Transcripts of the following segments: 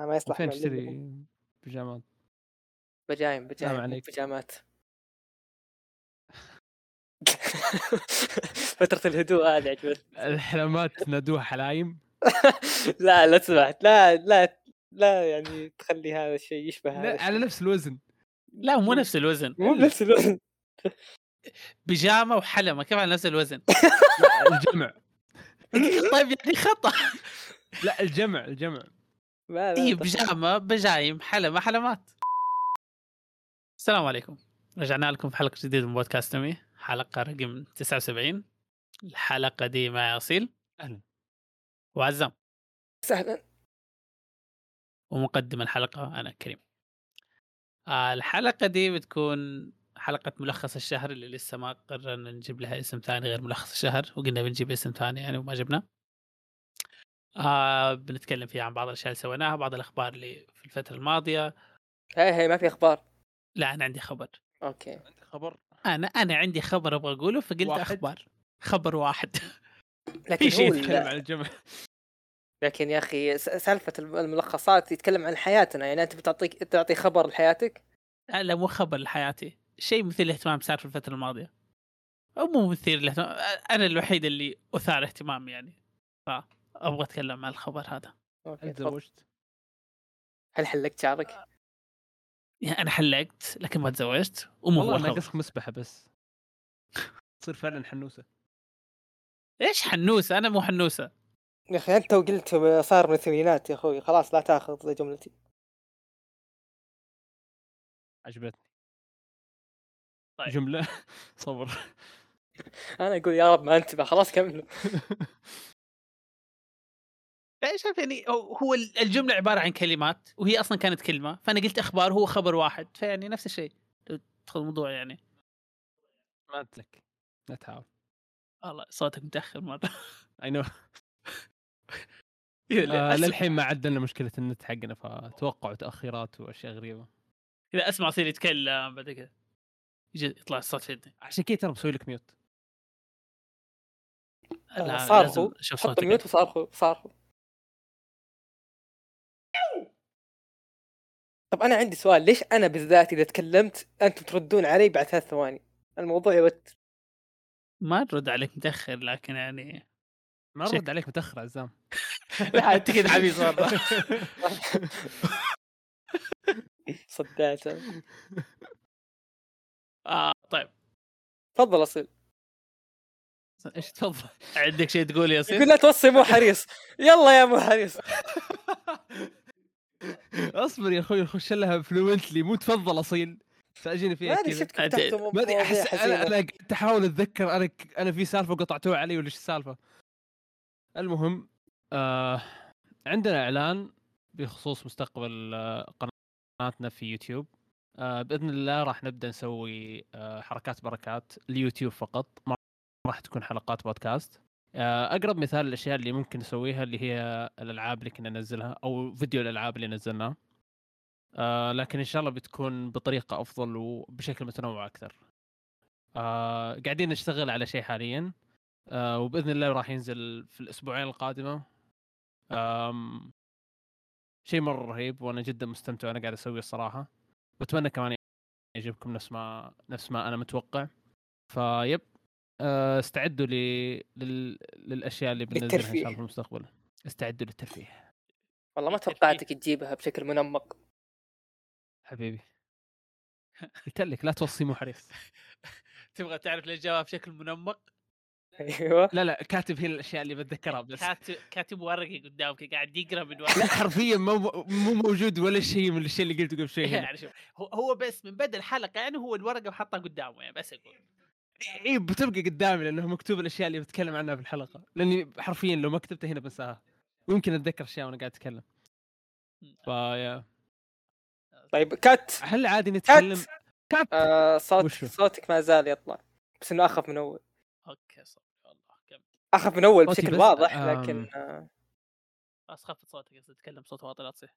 ما يصلح فين تشتري بيجامات؟ بجايم بجايم. بيجامات فترة الهدوء هذه عجبتني. الحلمات نادوها حلايم؟ لا لا سمحت لا لا لا يعني تخلي هذا الشيء يشبه هذا. على نفس الوزن. لا مو نفس الوزن. مو بنفس الوزن. بيجامة وحلمة كيف على نفس الوزن؟ الجمع. طيب يعني خطأ. لا الجمع الجمع. اي تخ- بيجامه بجايم حلمة حلمات. السلام عليكم. رجعنا لكم في حلقة جديدة من بودكاست نمي. حلقة رقم 79 الحلقة دي معي أصيل. أهلا. وعزام. سهلا. ومقدم الحلقة أنا كريم. آه الحلقة دي بتكون حلقة ملخص الشهر اللي لسه ما قررنا نجيب لها اسم ثاني غير ملخص الشهر وقلنا بنجيب اسم ثاني يعني وما جبنا آه بنتكلم فيها عن بعض الأشياء اللي سويناها بعض الأخبار اللي في الفترة الماضية. هاي هاي ما في أخبار؟ لا أنا عندي خبر. أوكي. عندك خبر. أنا أنا عندي خبر أبغى أقوله فقلت واحد؟ أخبار. خبر واحد. لكن شيء هو نتكلم ال- عن الجمع. لكن يا أخي س- سالفة الم- الملخصات يتكلم عن حياتنا يعني أنت بتعطيك تعطي خبر لحياتك؟ لا, مو خبر لحياتي. شيء مثير للاهتمام صار في الفترة الماضية. أو مو مثير للاهتمام أنا الوحيد اللي أثار اهتمام يعني. فابغى أتكلم عن الخبر هذا. أوكي. تزوجت هل حلقت شعرك؟ يعني أنا حلقت لكن ما تزوجت. ومو هو والله ناقصك مسبحة بس. تصير فعلا حنوسة. إيش حنوسة؟ أنا مو حنوسة. يا أخي أنت وقلت صار من الثمانينات يا أخوي. خلاص لا تأخذ جملتي. عجبتني. طيب. جملة. صبر. أنا أقول يا رب ما أنتبه. خلاص كملوا إيش عارف يعني هو الجملة عبارة عن كلمات وهي أصلا كانت كلمة فأنا قلت أخبار هو خبر واحد فيعني نفس الشيء. لو تدخل الموضوع يعني. ما قلت لك لا تحاول. والله صوتك متأخر مرة. اي نو إذا أسمع- للحين ما عدلنا مشكلة النت حقنا فتوقع تأخيرات وأشياء غريبة. إذا أسمع صير يتكلم بعد كذا يجي يطلع الصوت في يدي. عشان كذا ترى بسوي لك ميوت لا صارخوا حط صوتك. الميوت وصارخوا صارخوا طب أنا عندي سؤال ليش أنا بالذات إذا تكلمت أنتم تردون علي بعد ثلاث ثواني؟ الموضوع يوتر ما نرد عليك متأخر لكن يعني ما شك- رد عليك متأخر عزام. لا أنت كذا عبيط مره صدعت آه طيب. تفضل أصيل. إيش تفضل؟ عندك شيء تقول يا سيف يقول لا توصي مو حريص. يلا يا مو حريص. اصبر يا أخوي خش لها فلوينتلي مو تفضل اصيل. تاجيني ما فيها أدري كذا. شفت ما أدري أحس أنا أنا قاعد أحاول أتذكر أنا ك- أنا في سالفة قطعتوها علي ولا إيش السالفة؟ المهم آه عندنا إعلان بخصوص مستقبل آه قناتنا في يوتيوب. آه بإذن الله راح نبدأ نسوي آه حركات بركات ليوتيوب فقط. ما راح تكون حلقات بودكاست. آه أقرب مثال للأشياء اللي ممكن نسويها اللي هي الألعاب اللي كنا ننزلها أو فيديو الألعاب اللي نزلناه. آه لكن إن شاء الله بتكون بطريقة أفضل وبشكل متنوع أكثر. آه قاعدين نشتغل على شيء حاليا. آه وبإذن الله راح ينزل في الأسبوعين القادمة. آم شيء مرة رهيب وأنا جدا مستمتع وأنا قاعد أسويه الصراحة. واتمنى كمان يعجبكم نفس ما نفس ما أنا متوقع. فيب آه استعدوا لي... لل... للأشياء اللي بننزلها إن شاء. الله في المستقبل. استعدوا للترفيه. والله ما توقعتك تجيبها بشكل منمق. حبيبي. قلت لك لا توصي مو حريص تبغى تعرف الاجابه بشكل منمق؟ أيوه. لا لا كاتب هنا الأشياء اللي بتذكرها بس. كاتب كاتب ورقه قدامك قاعد يقرأ من لا ورقه حرفيا مو مو موجود ولا شيء من الشيء اللي قلته قبل شوي هنا. يعني شوف هو هو بس من بدا الحلقة يعني هو الورقة وحطها قدامه يعني بس أقول اي بتبقى قدامي لأنه مكتوب الأشياء اللي بتكلم عنها في الحلقة. لأني حرفيا لو ما كتبتها هنا بنساها. ويمكن أتذكر أشياء وأنا قاعد أتكلم. فيا. طيب كات هل عادي نتكلم؟ كات آه صوت وشو؟ صوتك ما زال يطلع. بس إنه أخف من أول. okay صح. والله كم أخف من أول صوتي بشكل بس- واضح آم. لكن آه. خلاص خفض صوتك بس تتكلم صوت واطي لا تصيح.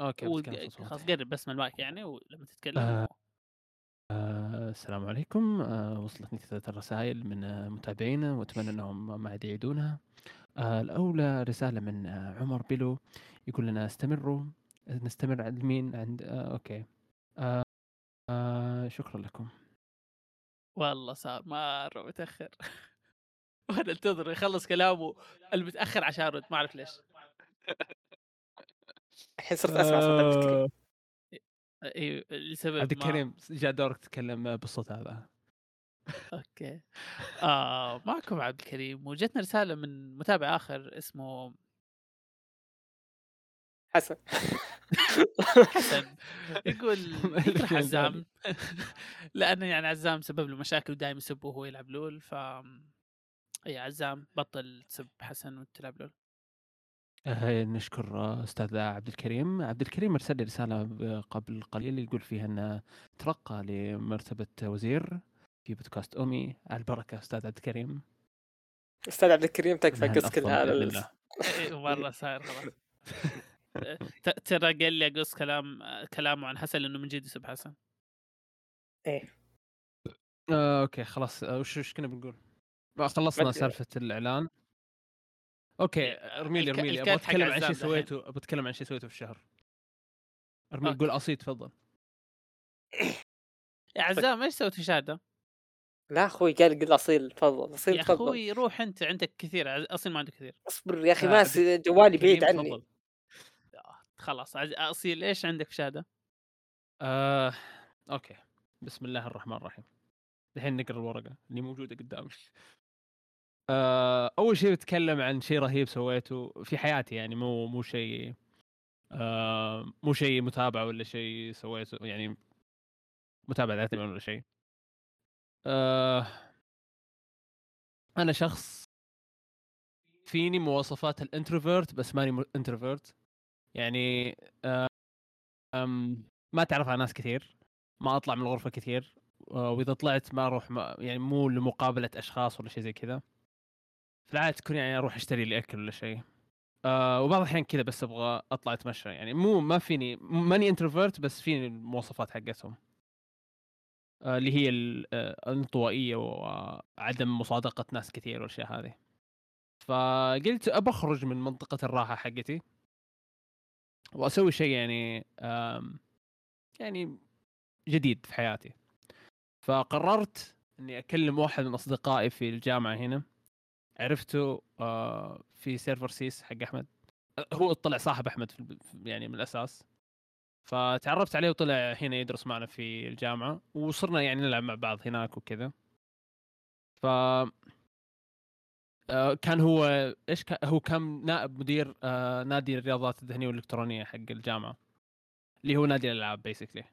okay و- خلاص. قرب بس من المايك يعني ولما تتكلم. آه. آه السلام عليكم. آه وصلتني ثلاث رسائل من آه متابعينا وأتمنى إنهم ما عاد يعيدونها. آه الأولى رسالة من آه عمر بيلو. يقول لنا استمروا. نستمر عند مين؟ عند آه okay. آه آه شكرا لكم. والله صار مرة متأخر. وأنا انتظر يخلص كلامه المتأخر عشان أرد ما أعرف ليش. الحين صرت أسمع صوت عبد الكريم آه، أيوه لسبب عبد الكريم جاء دورك تتكلم بالصوت هذا. okay. آه معكم عبد الكريم. وجتنا رسالة من متابع آخر اسمه حسن. حسن. يقول يكره عزام لأنه يعني عزام سبب له مشاكل ودائما يسبه وهو يلعب لول ف يا عزام بطل تسب حسن وتلعب لول. نشكر أستاذ عبد الكريم. عبد الكريم ارسل لي رسالة قبل قليل يقول فيها إنه ترقى لمرتبة وزير في بودكاست أمي. على البركة أستاذ عبد الكريم. أستاذ عبد الكريم تكفى قص الله. إيه، مره صاير خلاص. ترى قال لي أقص كلام كلامه عن حسن لأنه من جد يسب حسن. إيه. آه، okay خلاص. آه، وش وش كنا بنقول؟ آه، خلصنا سالفة الإعلان. okay ارمي لي الك- ارمي لي أبغى أتكلم عن شيء. سويته أبغى أتكلم عن شيء سويته في الشهر. ارمي. قول أصيل تفضل. يا عزام إيش سويت في شهرك؟ لا أخوي قال قل أصيل تفضل. أصيل يا تفضل. أخوي روح أنت عندك كثير أصيل ما عنده كثير. اصبر يا أخي آه، ما عبد- س- جوالي بعيد عني. آه، خلاص أصيل إيش عندك في شهرك؟ آه، okay. بسم الله الرحمن الرحيم. الحين نقرأ الورقة اللي موجودة قدامي. آه، أول شيء بتكلم عن شيء رهيب سويته في حياتي يعني مو مو شيء آه، مو شيء متابعة ولا شيء سويته يعني متابعة ذاتي ولا شيء. آه، أنا شخص فيني مواصفات ال introvert بس ماني introvert يعني أم ما تعرف على ناس كثير ما أطلع من الغرفة كثير آه، وإذا طلعت ما أروح ما يعني مو لمقابلة أشخاص ولا شيء زي كذا. في العادة تكون يعني أروح أشتري لي أكل ولا شيء. آه وبعض الأحيان كذا بس أبغى أطلع أتمشى يعني مو ما فيني ماني introvert بس فيني المواصفات حقتهم. آه اللي هي ال- الانطوائية وعدم مصادقة ناس كثير والأشياء هذه. فقلت ابى أخرج من منطقة الراحة حقتي. وأسوي شيء يعني يعني جديد في حياتي. فقررت إني أكلم واحد من أصدقائي في الجامعة هنا. عرفته آه، في سيرفر سيس حق أحمد. هو طلع صاحب أحمد يعني من الأساس. فتعرفت عليه وطلع هنا يدرس معنا في الجامعة. وصرنا يعني نلعب مع بعض هناك وكذا. ف كان هو إيش كان هو كان نائب مدير آه، نادي الرياضات الذهنية والإلكترونية حق الجامعة اللي هو نادي الألعاب بيسكلي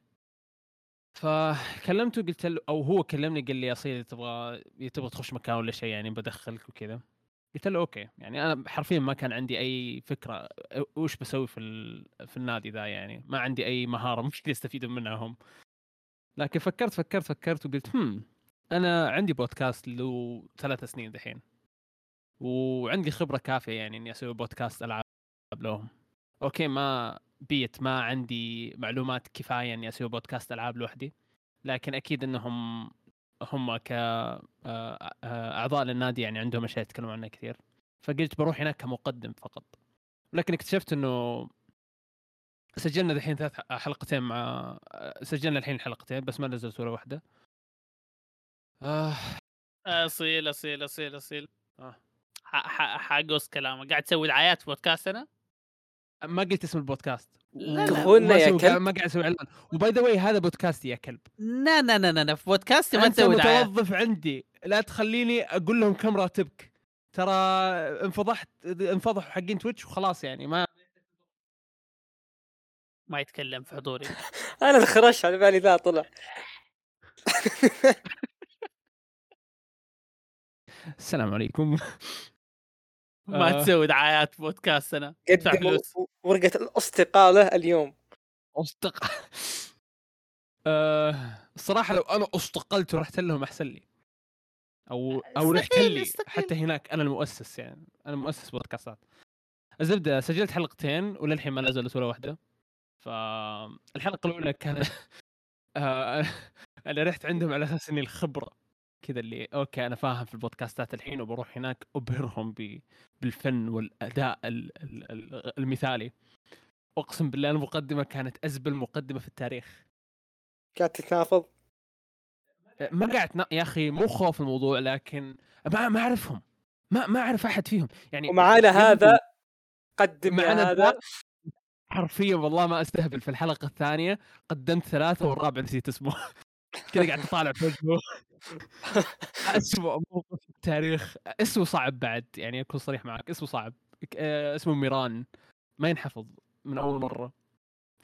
فكلمته قلت له أو هو كلمني قال لي اصيل تبغى تبغى تخش مكان ولا شيء يعني بدخلك وكذا. قلت له أوكي يعني أنا حرفيا ما كان عندي أي فكرة وش بسوي في. في النادي ذا يعني ما عندي أي مهارة ممكن يستفيدوا منها هم لكن فكرت فكرت فكرت وقلت هم أنا عندي بودكاست له ثلاث سنين دحين. وعندي خبرة كافية يعني إني أسوي بودكاست ألعاب لهم. okay ما بي- ما عندي معلومات كفاية إني أسوي بودكاست ألعاب لوحدي. لكن أكيد إنهم هم ك آه، آه، أعضاء للنادي يعني عندهم أشياء يتكلمون عنها كثير. فقلت بروح هناك كمقدم فقط. لكن اكتشفت إنه سجلنا الحين ثلاث حلقتين مع سجلنا الحين حلقتين بس ما نزلت ولا واحدة. آه. أصيل أصيل أصيل أصيل. آه. ح- ح- حقص كلامك قاعد تسوي دعايات في بودكاست أنا؟ ما قلت اسم البودكاست. لا، لا. يا كلب. ما قاعد أسوي إعلان. و by the way هذا بودكاستي يا كلب. لا لا لا لا في بودكاستي ما أنت تسوي دعايات. متوظف عندي. لا تخليني أقول لهم كم راتبك. ترى انفضحت انفضحوا حقين تويتش وخلاص يعني ما ما يتكلم في حضوري. أنا اللي خرش على بالي ذا طلع. السلام عليكم. ما آه. تسوي دعايات بودكاست أنا. أدفع قدموا فلوس. ورقة الاستقاله اليوم. أصدق آه، الصراحه لو أنا استقلت ورحت لهم أحسن لي. أو أو رحت لي. حتى هناك أنا المؤسس يعني. أنا مؤسس بودكاستات. الزبده سجلت حلقتين وللحين ما نزلت ولا واحدة. فالحلقه الأولى كان آه، أنا رحت عندهم على أساس إني الخبرة. كذا اللي أوكي أنا فاهم في البودكاستات الحين وبروح هناك أبهرهم بالفن والأداء ال- ال- ال- المثالي. أقسم بالله المقدمة كانت أزبل مقدمة في التاريخ. قاعد تتنافض ما قاعد نا... يا أخي مو خوف الموضوع لكن ما ما أعرفهم. ما ما أعرف أحد فيهم. يعني ومعانا هذا قدم معنا هذا. حرفيا والله ما أستهبل. في الحلقة الثانية قدمت ثلاثة والرابع نسيت اسمه. كذا قاعد اطالع في وجهه. اسوء موقف في التاريخ اسمه صعب بعد يعني أكون صريح معك اسمه صعب آه، اسمه ميران ما ينحفظ من أول مرة.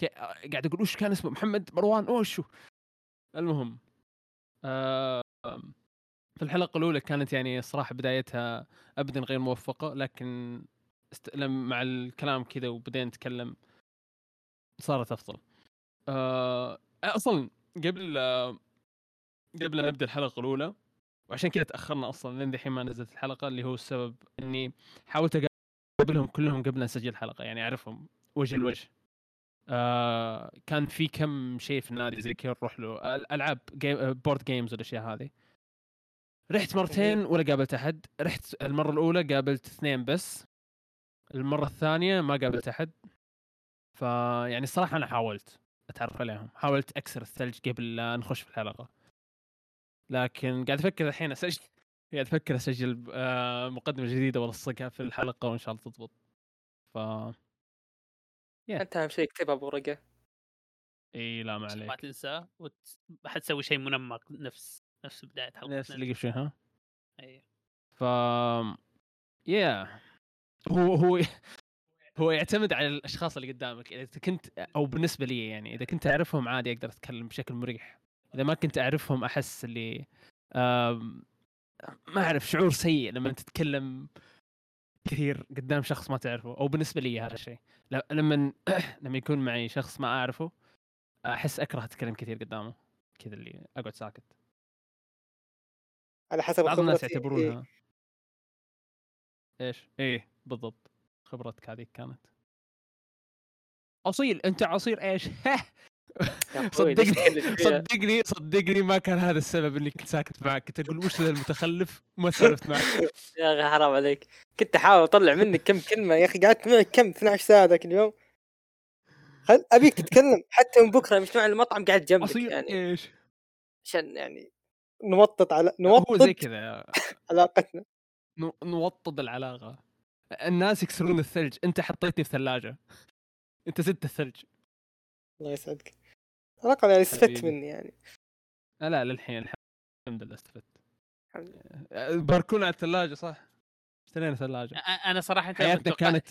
آه، قاعد أقول وش كان اسمه؟ محمد مروان اوشو المهم آه، في الحلقة الأولى كانت يعني الصراحه بدايتها ابدا غير موفقة لكن است... لما مع الكلام كذا وبدينا نتكلم صارت أفضل. آه... أصلا قبل قبل لا نبدا الحلقة الأولى وعشان كذا تأخرنا أصلا لين دحين ما نزلت الحلقة اللي هو السبب إني حاولت أقابلهم كلهم قبل لا نسجل الحلقة يعني أعرفهم وجه لوجه. آه كان في كم شيء في النادي زي كذا نروح له ألعاب game board games والأشياء هذه. رحت مرتين ولا قابلت أحد رحت المرة الأولى قابلت اثنين بس المرة الثانية ما قابلت أحد. فيعني الصراحه أنا حاولت أتعرف عليهم حاولت أكسر الثلج قبل لا نخش في الحلقة. لكن قاعد أفكر الحين أسجل قاعد أفكر أسجل آه، مقدمة جديدة وألصقها في الحلقة وإن شاء الله تضبط. ف أنت أهم شيء اكتبها بورقة. إي لا ما عشان ما عليك. تنسى وت... حتسوي شيء منمق نفس نفس بداية نفس حلقتنا اللي قبل شوي ها؟ أي. ف يا هو هو هو يعتمد على الأشخاص اللي قدامك. إذا كنت أو بالنسبة لي يعني إذا كنت أعرفهم عادي أقدر أتكلم بشكل مريح. إذا ما كنت أعرفهم أحس اللي ما أعرف شعور سيء لما تتكلم كثير قدام شخص ما تعرفه أو بالنسبة لي هذا الشيء. لما لما يكون معي شخص ما أعرفه أحس أكره أتكلم كثير قدامه. كذا اللي أقعد ساكت. على حسب بعض الناس يعتبرونها. إيش؟ إيه بالضبط. خبرتك هذيك كانت. أصيل أنت عصير إيش؟ صدقني؟ صدقني صدقني ما كان هذا السبب إني كنت ساكت معك. كنت أقول وش ذا المتخلف؟ وما سولفت معك. يا أخي حرام عليك. كنت أحاول أطلع منك كم كلمة. يا أخي قعدت معك كم؟ 12 ساعه ذاك اليوم. خل أبيك تتكلم. حتى من بكرة مش مع المطعم قاعد جنبك عصير يعني. إيش؟ عشان يعني نوطط على هو زي كذا. علاقتنا. نو- نوطد العلاقة. الناس يكسرون الثلج. أنت حطيتني في ثلاجة. أنت زدت الثلج. الله يسعدك. الاقل يعني استفدت. مني يعني. لا للحين الحمد لله استفدت. الحمد لله. آه، باركون على الثلاجة صح؟ اشترينا ثلاجة. أنا صراحة لما توقعت- كانت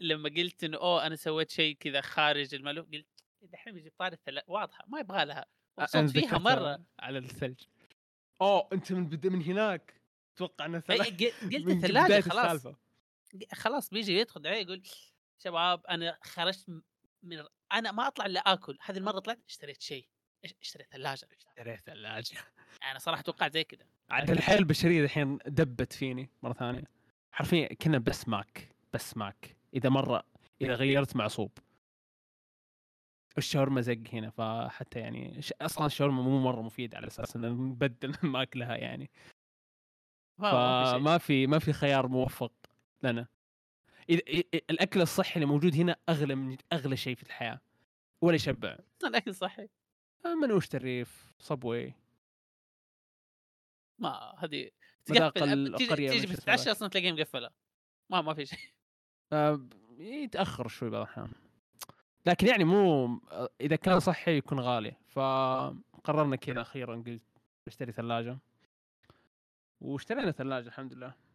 لما قلت إنه أوه أنا سويت شيء كذا خارج المألوف قلت دحين بيجي طاري الثلاجه واضحة ما يبغى لها. مبسوط فيها مرة. على الثلج. أوه أنت من بد... من هناك؟ أتوقع إن الثلاجه قل- قلت من الثلاجة خلاص. خلاص بيجي يدخل علي يقول شباب أنا خرجت من أنا ما أطلع إلا آكل هذه المرة طلعت اشتريت شيء اشتريت ثلاجة اشتريت ثلاجة. أنا صراحة توقعت زي كذا. عاد الحياة البشرية الحين دبت فيني مرة ثانية. حرفيا كنا بس ماك بس ماك إذا مرة إذا غيرت معصوب. الشاورما زق هنا فحتى يعني ش... أصلا الشاورما مو مرة مفيد على أساس ان نبدل ماكلها يعني. فما في ما في خيار موفق لنا. الأكل الصحي اللي موجود هنا أغلى من أغلى شيء في الحياة ولا يشبع. الأكل صحي منوش الريف صبوي. ما هذه تقفل تيجي, بتتعشى أصلا تلاقيها مقفلة. ما ما في شيء. آه، يتأخر شوي بعض الأحيان. لكن يعني مو إذا كان صحي يكون غالي. فقررنا كذا أخيرا قلت بشتري ثلاجة. واشترينا ثلاجة الحمد لله.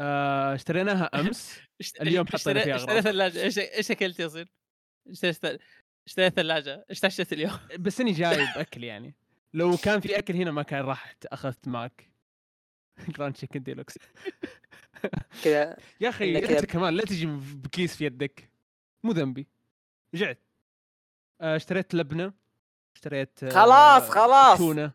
آه، اشتريناها أمس. اليوم حطينا فيها اشتريت. ثلاجة. إيش إيش اكلت يا أصيل؟ اشتريت ثلاجة. إيش تعشيت اليوم؟ بس إني جايب أكل يعني. لو كان في أكل هنا ما كان راح أخذت معك. Grand Chicken Deluxe. كذا يا أخي أنت كمان لا تجي بكيس في يدك. مو ذنبي. رجعت. آه، اشتريت لبنة. اشتريت آه، خلاص، خلاص. تونة.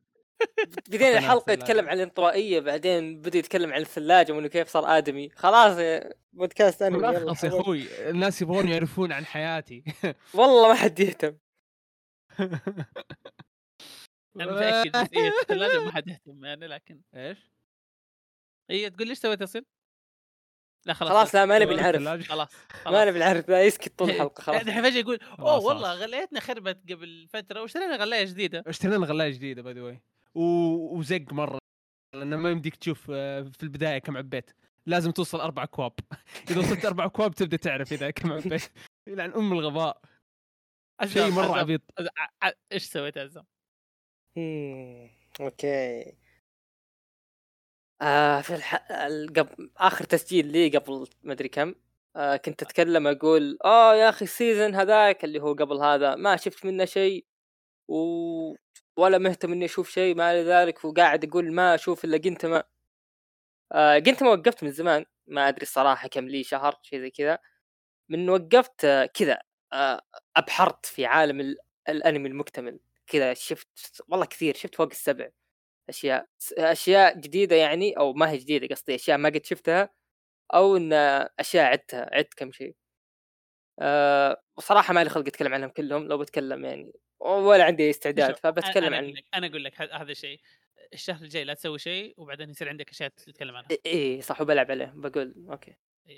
بدينا الحلقة يتكلم. عن الانطوائية بعدين بدأ يتكلم عن الثلاجه وانه كيف صار آدمي خلاص بودكاست انمي يلا ملخص يا. أخوي الناس يبغون يعرفون عن حياتي والله ما حد يهتم أنا متأكد الثلاجه ما حد يهتم يعني لكن إيش؟ هي تقول لي إيش سويت يا صير؟ لا خلاص خلاص لا ما نبي نعرف. خلاص ما نبي نعرف لا يسكت طول الحلقة خلاص الحين فجأة يقول أوه خلاص، والله خلاص. غليتنا خربت قبل فترة واشترينا غلايه جديدة اشترينا غلايه جديدة by the way وزق مرة لأنه ما يمديك تشوف آه، في البداية كم عبيت. لازم توصل أربع اكواب إذا وصلت أربع اكواب تبدأ تعرف إذا كم عبيت. يلعن أم الغباء. شيء مرة. عبيط. عز- ع- ع- إيش سويت يا عزام؟ okay. آه في الح... قبل آخر تسجيل لي قبل ما أدري كم آه كنت أتكلم أقول آه يا أخي السيزون هذاك اللي هو قبل هذا ما شفت منه شيء. و... ولا مهتم إني أشوف شيء ما ذلك وقاعد أقول ما أشوف إلا جنتما آه جنتما وقفت من زمان ما أدري الصراحه كم لي شهر شيء زي كذا. من وقفت آه كذا آه أبحرت في عالم ال... الأنمي المكتمل. كذا شفت والله كثير شفت فوق السبع أشياء. أشياء جديدة يعني أو ما هي جديدة قصدي أشياء ما قد شفتها أو إن أشياء عدتها عدت كم شيء. أه وصراحة ما لي خلق أتكلم عنهم كلهم لو بتكلم يعني. ولا عندي استعداد فبتكلم أنا عن أقول لك أنا أقول لك هذا الشيء الشهر الجاي لا تسوي شيء وبعدين يصير عندك أشياء تتكلم عنها. إي إيه صح وبلعب عليه بقول أوكي.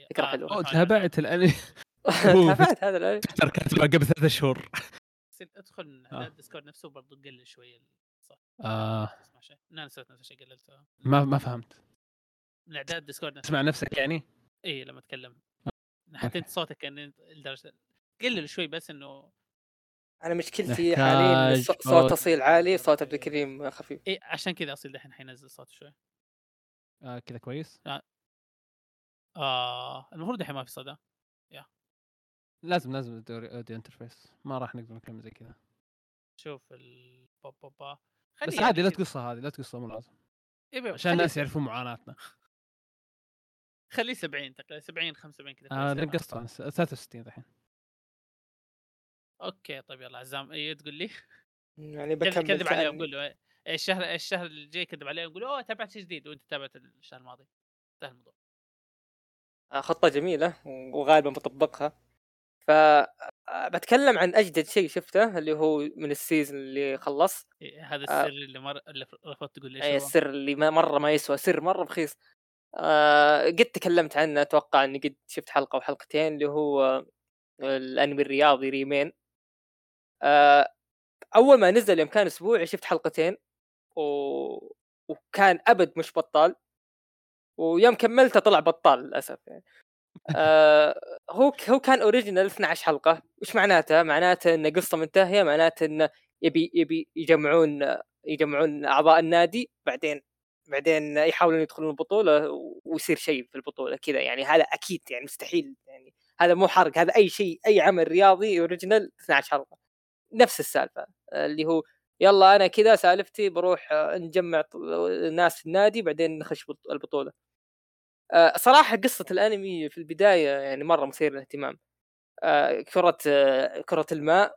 فكرة آه، آه، تابعت الانمي. تابعت هذا الأنمي. ترى كاتبه قبل ثلاث شهور. ادخل من آه. اعداد ال Discord نفسه برضو قلل شوية شيء. أنا نسيت نفس الشيء قللته. ما ما فهمت. من أعداد ال Discord نفسه. تسمع نفسك يعني؟ إي لما أتكلم. حتى انت صوتك كان لدرجة قلل شوي بس إنه أنا مشكلتي حاليا صوت. أصيل عالي صوت عبد الكريم خفيف. اي عشان كذا أصيل دحين حينزل صوت شوي. آه كذا كويس. آه المفروض الحين ما في صدى لازم لازم audio interface ما راح نقدر نكمل زي كذا. شوف ال با با با. بس عادي لا تقصها هذه لا تقصها مو لازم. إيه عشان الناس يعرفون معاناتنا. خليه 70 تقريبا 70 75 كذا آه أنا 63 الحين okay طيب يلا عزام اي تقول لي؟ يعني بكمل كذب عليه كأني- أقول له إيه، الشهر الشهر الجاي كذب عليه أقول له أوه تابعت شيء جديد. وأنت تابعت الشهر الماضي. انتهى الموضوع. آه، خطة جميلة وغالبا بطبقها. ف آه، بتكلم عن أجدد شيء شفته اللي هو من السيزون اللي خلص. إيه هذا آه. السر اللي مر اللي رفضت تقول لي اي إيش هو؟ السر اللي ما مرة ما يسوى سر مرة رخيص. آه قد تكلمت عنه أتوقع إني قد شفت حلقة أو حلقتين اللي هو الأنمي الرياضي ريمين. آه أول ما نزل يوم كان أسبوعي شفت حلقتين و... وكان أبد مش بطال ويوم كملته طلع بطال للأسف يعني. آه هو هو كان original 12 حلقة. وش معناته؟ معناته إن قصة منتهية معناته إنه يبي يبي يجمعون يجمعون أعضاء النادي بعدين بعدين يحاولون يدخلون البطولة ويصير شيء في البطولة كذا يعني. هذا أكيد يعني مستحيل يعني. هذا مو حرق هذا أي شيء أي عمل رياضي original 12 حلقة. نفس السالفة اللي هو يلا أنا كذا سالفتي بروح آه، نجمع ناس في النادي بعدين نخش بط- البطولة. آه، صراحة قصة الأنمي في البداية يعني مرة مثير للاهتمام. آه، كرة كرة الماء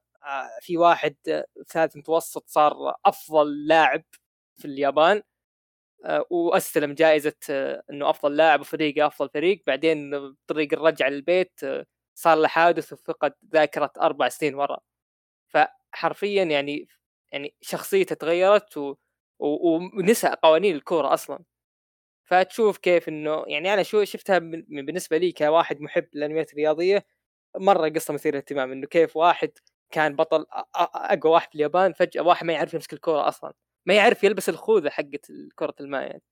في واحد ثالث متوسط صار أفضل لاعب في اليابان وأستلم جائزة إنه أفضل لاعب وفريقه أفضل فريق. بعدين بطريق الرجعة للبيت صار له حادث وفقد ذاكرة أربع سنين ورا. فحرفيا يعني يعني شخصيته تغيرت و... و... ونسى قوانين الكورة أصلا. فتشوف كيف إنه يعني أنا شو شفتها من... بالنسبة لي كواحد محب للأنميات الرياضية مرة قصة مثيرة للاهتمام إنه كيف واحد كان بطل أقوى واحد في اليابان فجأة واحد ما يعرف يمسك الكورة أصلا ما يعرف يلبس الخوذة حقت كرة الماء يعني.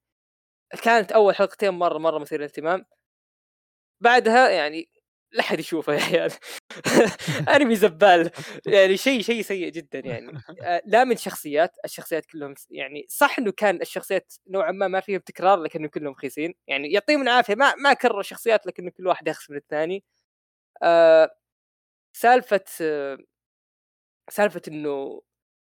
كانت أول حلقتين مرة مرة مثيرة للاهتمام. بعدها يعني لا أحد يشوفه يا عيال. انمي زبال. يعني شيء شيء سيء جدا يعني. آه، لا من شخصيات الشخصيات كلهم يعني صح إنه كان الشخصيات نوعا ما ما فيهم تكرار لكنهم كلهم رخيصين. يعني يعطيهم العافية. ما ما كرروا شخصيات لكن كل واحد يخص من الثاني. آه سالفة آه سالفة إنه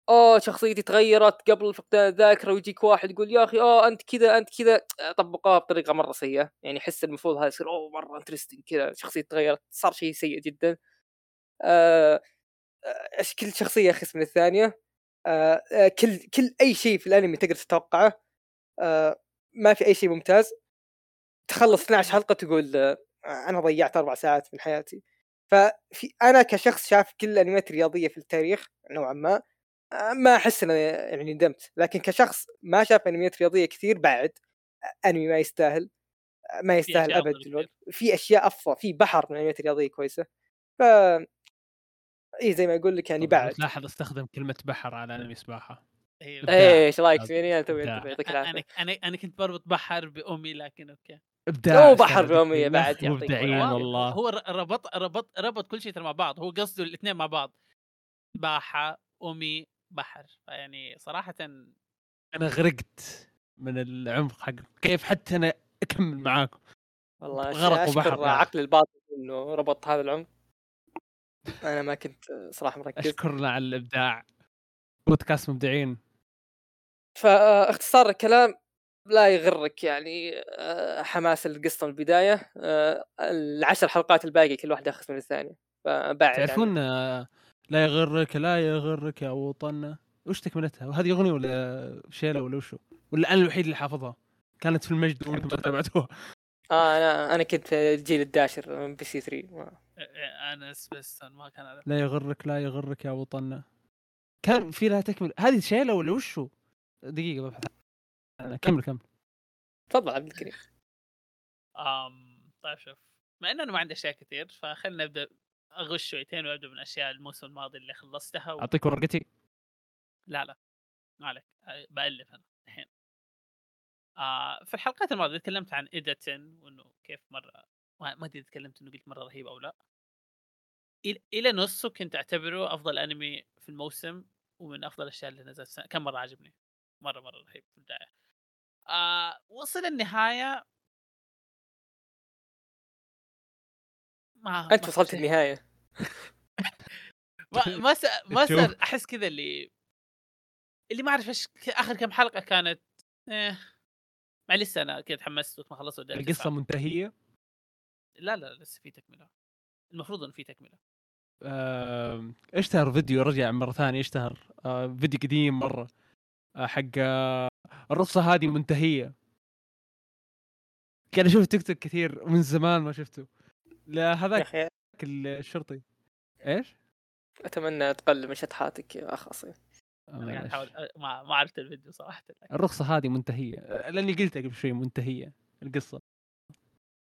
اوه شخصيتي تغيرت قبل فقدان الذاكرة ويجيك واحد يقول يا أخي اوه أنت كذا أنت كذا. طبقوها بطريقة مرة سيئة يعني أحس المفروض هذا يصير أوه مرة انترستنج كذا شخصيتي تغيرت صار شيء سيء جدا. آه آه، كل شخصية أخس من الثانية. آه آه، كل كل أي شيء في الأنمي تقدر تتوقعه. آه ما في أي شيء ممتاز. تخلص 12 حلقة تقول آه أنا ضيعت أربع ساعات من حياتي. ففي أنا كشخص شاف كل الأنميات الرياضية في التاريخ نوعا ما. ما أحس اني يعني ندمت لكن كشخص ما شاف أنميات رياضية كثير بعد آه، أنمي ما يستاهل ما يستاهل أبد الوقت في أشياء أفضل في بحر من الأنميات الرياضية كويسة ف اي زي ما يقول لك يعني بعد تلاحظ استخدم كلمة بحر على أنمي سباحة إيه،. إيه إيش رايك فيني أنا توي. يعطيك أنا العافية أنا أنا كنت بربط بحر بأمي لكن أوكي إبداع هو بحر. بأمية بعد يعطيك مبدعين. والله هو ربط ربط ربط كل شيء ترى مع بعض هو قصده الاثنين مع بعض باحه أمي بحر يعني صراحة أنا غرقت من العمق حق كيف حتى أنا أكمل معاكم؟ والله غرق يعني. عقل الباطن إنه ربط هذا العمق. أنا ما كنت صراحة مركز. اشكرنا على الإبداع. بودكاست مبدعين. فاختصار الكلام لا يغرك يعني آه، حماس القصة من البداية. آه، العشر حلقات الباقيه كل واحدة اخف من الثانية. فبعد تعرفون آه، لا يغرك لا يغرك يا وطننا وش تكملتها؟ وهذه أغنية ولا شيلة ولا وشو؟ ولا أنا الوحيد اللي حافظها؟ كانت في المجد وأنتم ما تابعتوها آه أنا أنا كنت في الجيل الداشر MBC 3 ما- أنا سبيستون ما كان هذا لا يغرك لا يغرك يا وطننا كان في لها تكمل هذه شيلة ولا وشو؟ دقيقة ببحث عنها. كمل كمل تفضل عبد الكريم آم طيب شوف مع إنه أنا ما عندي أشياء كثير فخلنا نبدأ أغش شويتين وأبدأ من أشياء الموسم الماضي اللي خلصتها و... أعطيك ورقتي؟ لا لا ما عليك. بألف أنا الحين. آه في الحلقات الماضية تكلمت عن ايدتن وإنه كيف مرة ما أدري تكلمت إنه قلت مرة رهيب أو لا. إلى نصه كنت أعتبره أفضل أنمي في الموسم ومن أفضل الأشياء اللي نزلت. كم مرة عجبني مرة مرة رهيب في البداية. آه وصل النهاية ما أنت وصلت. النهاية. ما ما س... ما شوف. صار أحس كذا اللي اللي ما أعرف إيش آخر كم حلقة كانت إيه. مع لسه أنا كذا تحمست وقت ما خلصت القصة. منتهية؟ لا لا لسه في تكملة. المفروض انه في تكملة. آه، اشتهر فيديو رجع مرة ثانية اشتهر. آه، فيديو قديم مرة. آه، حق آه، الرخصة هذه منتهية. كان أشوف تيك توك كثير من زمان ما شفته. لا هذاك الشرطي. إيش؟ أتمنى تقل من شطحاتك يا اخ اصيل آه، أنا قاعد معلش. أحاول أ- ما ما عرفت الفيديو صراحة. الرخصة هذه منتهية. لأني قلتها قبل شوي منتهية القصة.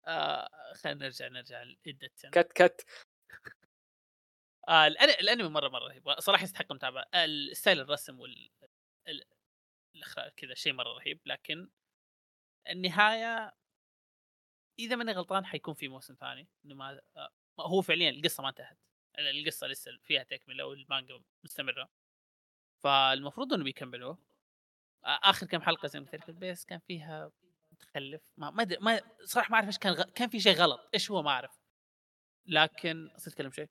آه خلينا نرجع نرجع لإدتن كت كت. آه الأن- الأنمي مرة مرة رهيب. صراحة يستحق المتابعه ال style الرسم وال ال- الإخراج كذا شيء مرة رهيب لكن النهاية إذا ماني غلطان حيكون في موسم ثاني إنه ما آه، هو فعليا القصة ما انتهت القصة لسه فيها تكملة والمانجا مستمرة. فالمفروض إنه بيكملوه. آه، آخر كم حلقة زي ما قلت ال pace كان فيها متخلف ما ما ما صراحة ما أعرف إيش كان غ... كان في شيء غلط إيش هو ما أعرف. لكن صرت أتكلم شيء؟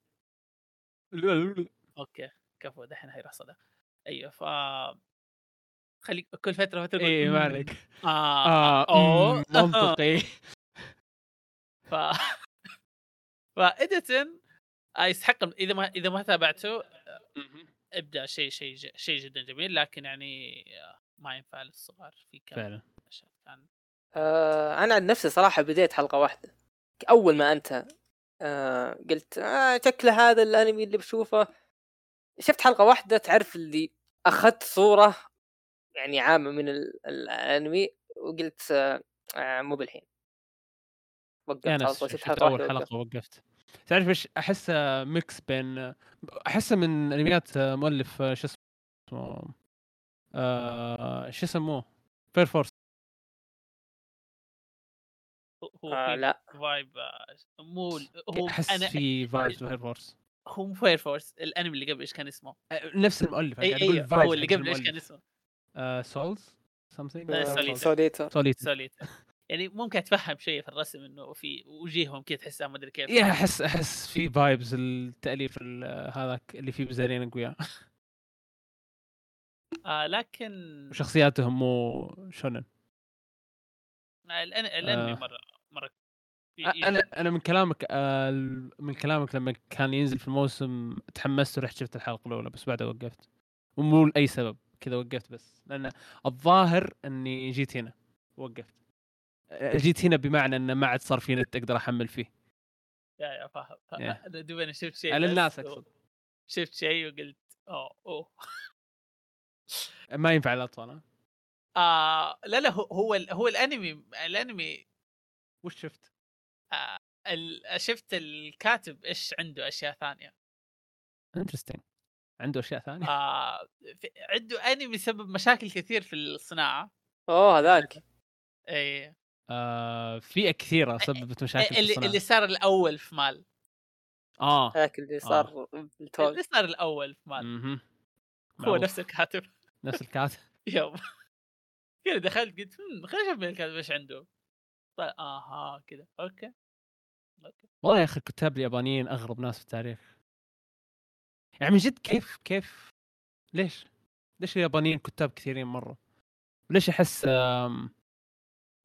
أوكي كفو دحين هيروح صدى أيوه ف خليك كل فترة فترة تقول ما "مم، عليك. آه. مم، منطقي. ف فإدتن آه، يستحق إذا ما إذا ما تابعته ابدأ شيء شيء ج- شيء جدا جميل لكن يعني آه، ما ينفع للصغار. في كم فعلا. كان؟ آه أنا عن نفسي صراحة بديت حلقة واحدة. أول ما انتهى آه قلت آه شكله هذا الأنمي اللي بشوفه. شفت حلقة واحدة تعرف اللي أخذت صورة يعني عامة من ال- الأنمي وقلت آه آه مو بالحين. وقفت يا على ناس طول شفت أول. حلقه وقفت تعرف إيش احسه ميكس بين احسه من انميات مؤلف شو اسمه آه، شو يسموه فير فورس هو آه في لا فايب آه، مو هو أحس أنا في فايبس فير فورس هو مو فاير فورس الأنمي اللي قبل إيش كان اسمه؟ نفس المؤلف إي إي هو اللي قبل إيش كان. اسمه؟ سولز something آه، سوليتر. سوليتر سوليت سوليت يعني ممكن أتفهم شيء في الرسم إنه في وجيههم كذا تحسها ما أدري كيف. يا أحس أحس في فايبز التأليف ال- هذاك اللي فيه بزارين اقوياء آه لكن وشخصياتهم مو شونن. آه الأنمي آه. مرة مرة أنا أنا من كلامك آه، من كلامك لما كان ينزل في الموسم تحمست ورحت شفت الحلقة الأولى بس بعدها وقفت. ومو لأي سبب كذا وقفت بس. لأن الظاهر إني جيت هنا وقفت. جيت هنا بمعنى انه ما عاد صار في نت أقدر أحمل فيه. يا يا فاهم. أنا دوب أنا شفت شيء على الناس أقصد. شفت شيء وقلت أوه أوه. ما ينفع الاطفال ها؟ آه لا لا هو هو, ال- هو الأنمي الأنمي وش شفت؟ آه ال- شفت الكاتب إيش عنده أشياء ثانية. انترستنج عنده أشياء ثانية؟ آه في- عنده أنمي سبب مشاكل كثير في الصناعة. أوه هذاك. اي آه في كثيرة سببت مشاكل في اللي. اللي صار الأول في MAL. آه هذاك اللي صار بالتوج اللي صار الأول في MAL. هو. نفس الكاتب. نفس الكاتب. يوم كذا دخلت قلت "هم، خليني أشوف الكاتب إيش عنده. طيب آها كذا. okay. okay. والله يا أخي الكتاب اليابانيين أغرب ناس في التاريخ. يعني من جد كيف كيف ليش؟ ليش اليابانيين كتاب كثيرين مرة؟ وليش أحس آم،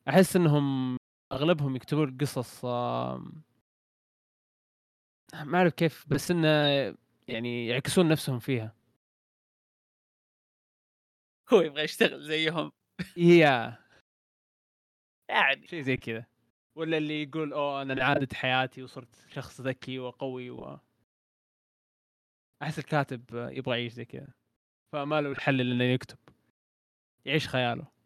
أحس إنهم أغلبهم يكتبون قصص ما أعرف كيف بس انه يعني يعكسون نفسهم فيها. هو يبغى يشتغل زيهم. يا. يعني. شيء زي كذا. ولا اللي يقول أوه أنا انعادت حياتي وصرت شخص ذكي وقوي و أحس الكاتب يبغى يعيش زي كذا. فما له الحل إلا إنه يكتب. يعيش خياله.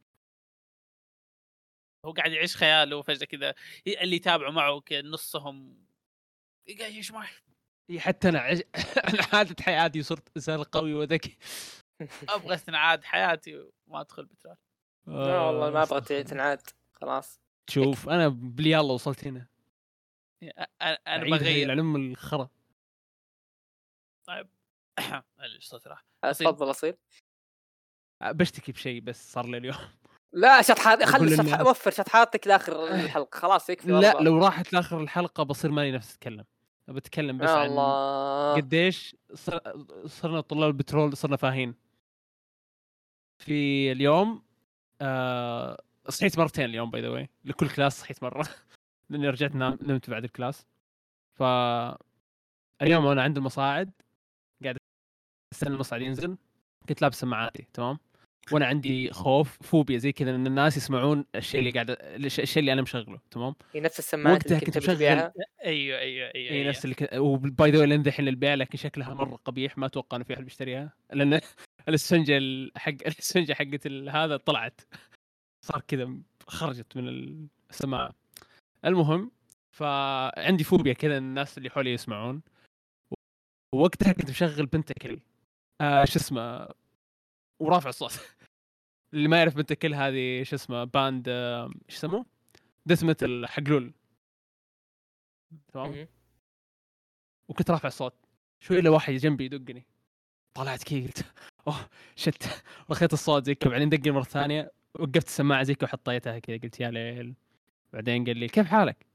هو قاعد يعيش خياله وفجأة كذا اللي يتابعوا معه كذا نصهم قاعد يعيش إي حتى أنا عش... انعادت حياتي وصرت إنسان قوي وذكي. أبغى استنعاد حياتي وما أدخل بترول. لا والله ما أبغى تنعاد. خلاص. شوف أنا بلي الله وصلت هنا. أنا أنا بغير. العلم الخرا. الصوت راح. أصيل. تفضل أصيل. بشتكي بشيء بس صار لي اليوم. لا شطحات خلي. شطح... وفر شطحاتك لآخر الحلقة. خلاص يكفي لا والله. لو راحت لآخر الحلقة بصير ماني نفس أتكلم. بتكلم بس عن الله قديش صر... صرنا طلاب البترول صرنا فاهين. في اليوم آه... صحيت مرتين اليوم by the way لكل class صحيت مرة. لأني رجعت نام نمت بعد ال class. ف اليوم وأنا عند المصاعد. قاعد أستنى المصعد ينزل. كنت لابس سماعاتي تمام؟ وأنا عندي خوف فوبيا زي كذا إن الناس يسمعون الشيء اللي قاعد الش- الشيء اللي أنا مشغله تمام؟ هي نفس السماعات وقتها اللي كنت كنت مشغل- أيوه أيوه أيوه, اي أيوة. نفس اللي و by the way لين دحين للبيع لكن شكلها مرة قبيح ما أتوقع إنه في أحد بيشتريها لأن الاسفنجة ال- حق الاسفنجة حقت ال- هذا طلعت. صار كذا خرجت من السماعة. المهم فعندي فوبيا كذا الناس اللي حولي يسمعون. ووقتها كنت مشغل Pentakill آه شو اسمه؟ ورافع الصوت. اللي ما يعرف Pentakill هذه شو اسمه band إيش يسموه؟ death metal حق LoL تمام. وكنت رافع الصوت. شوي الا واحد جنبي يدقني. طلعت كذا قلت أوه شت. رخيت الصوت زي كذا بعدين دقني مرة ثانية وقفت السماعة زي كذا وحطيتها كذا. قلت يا ليل. بعدين قال لي كيف حالك؟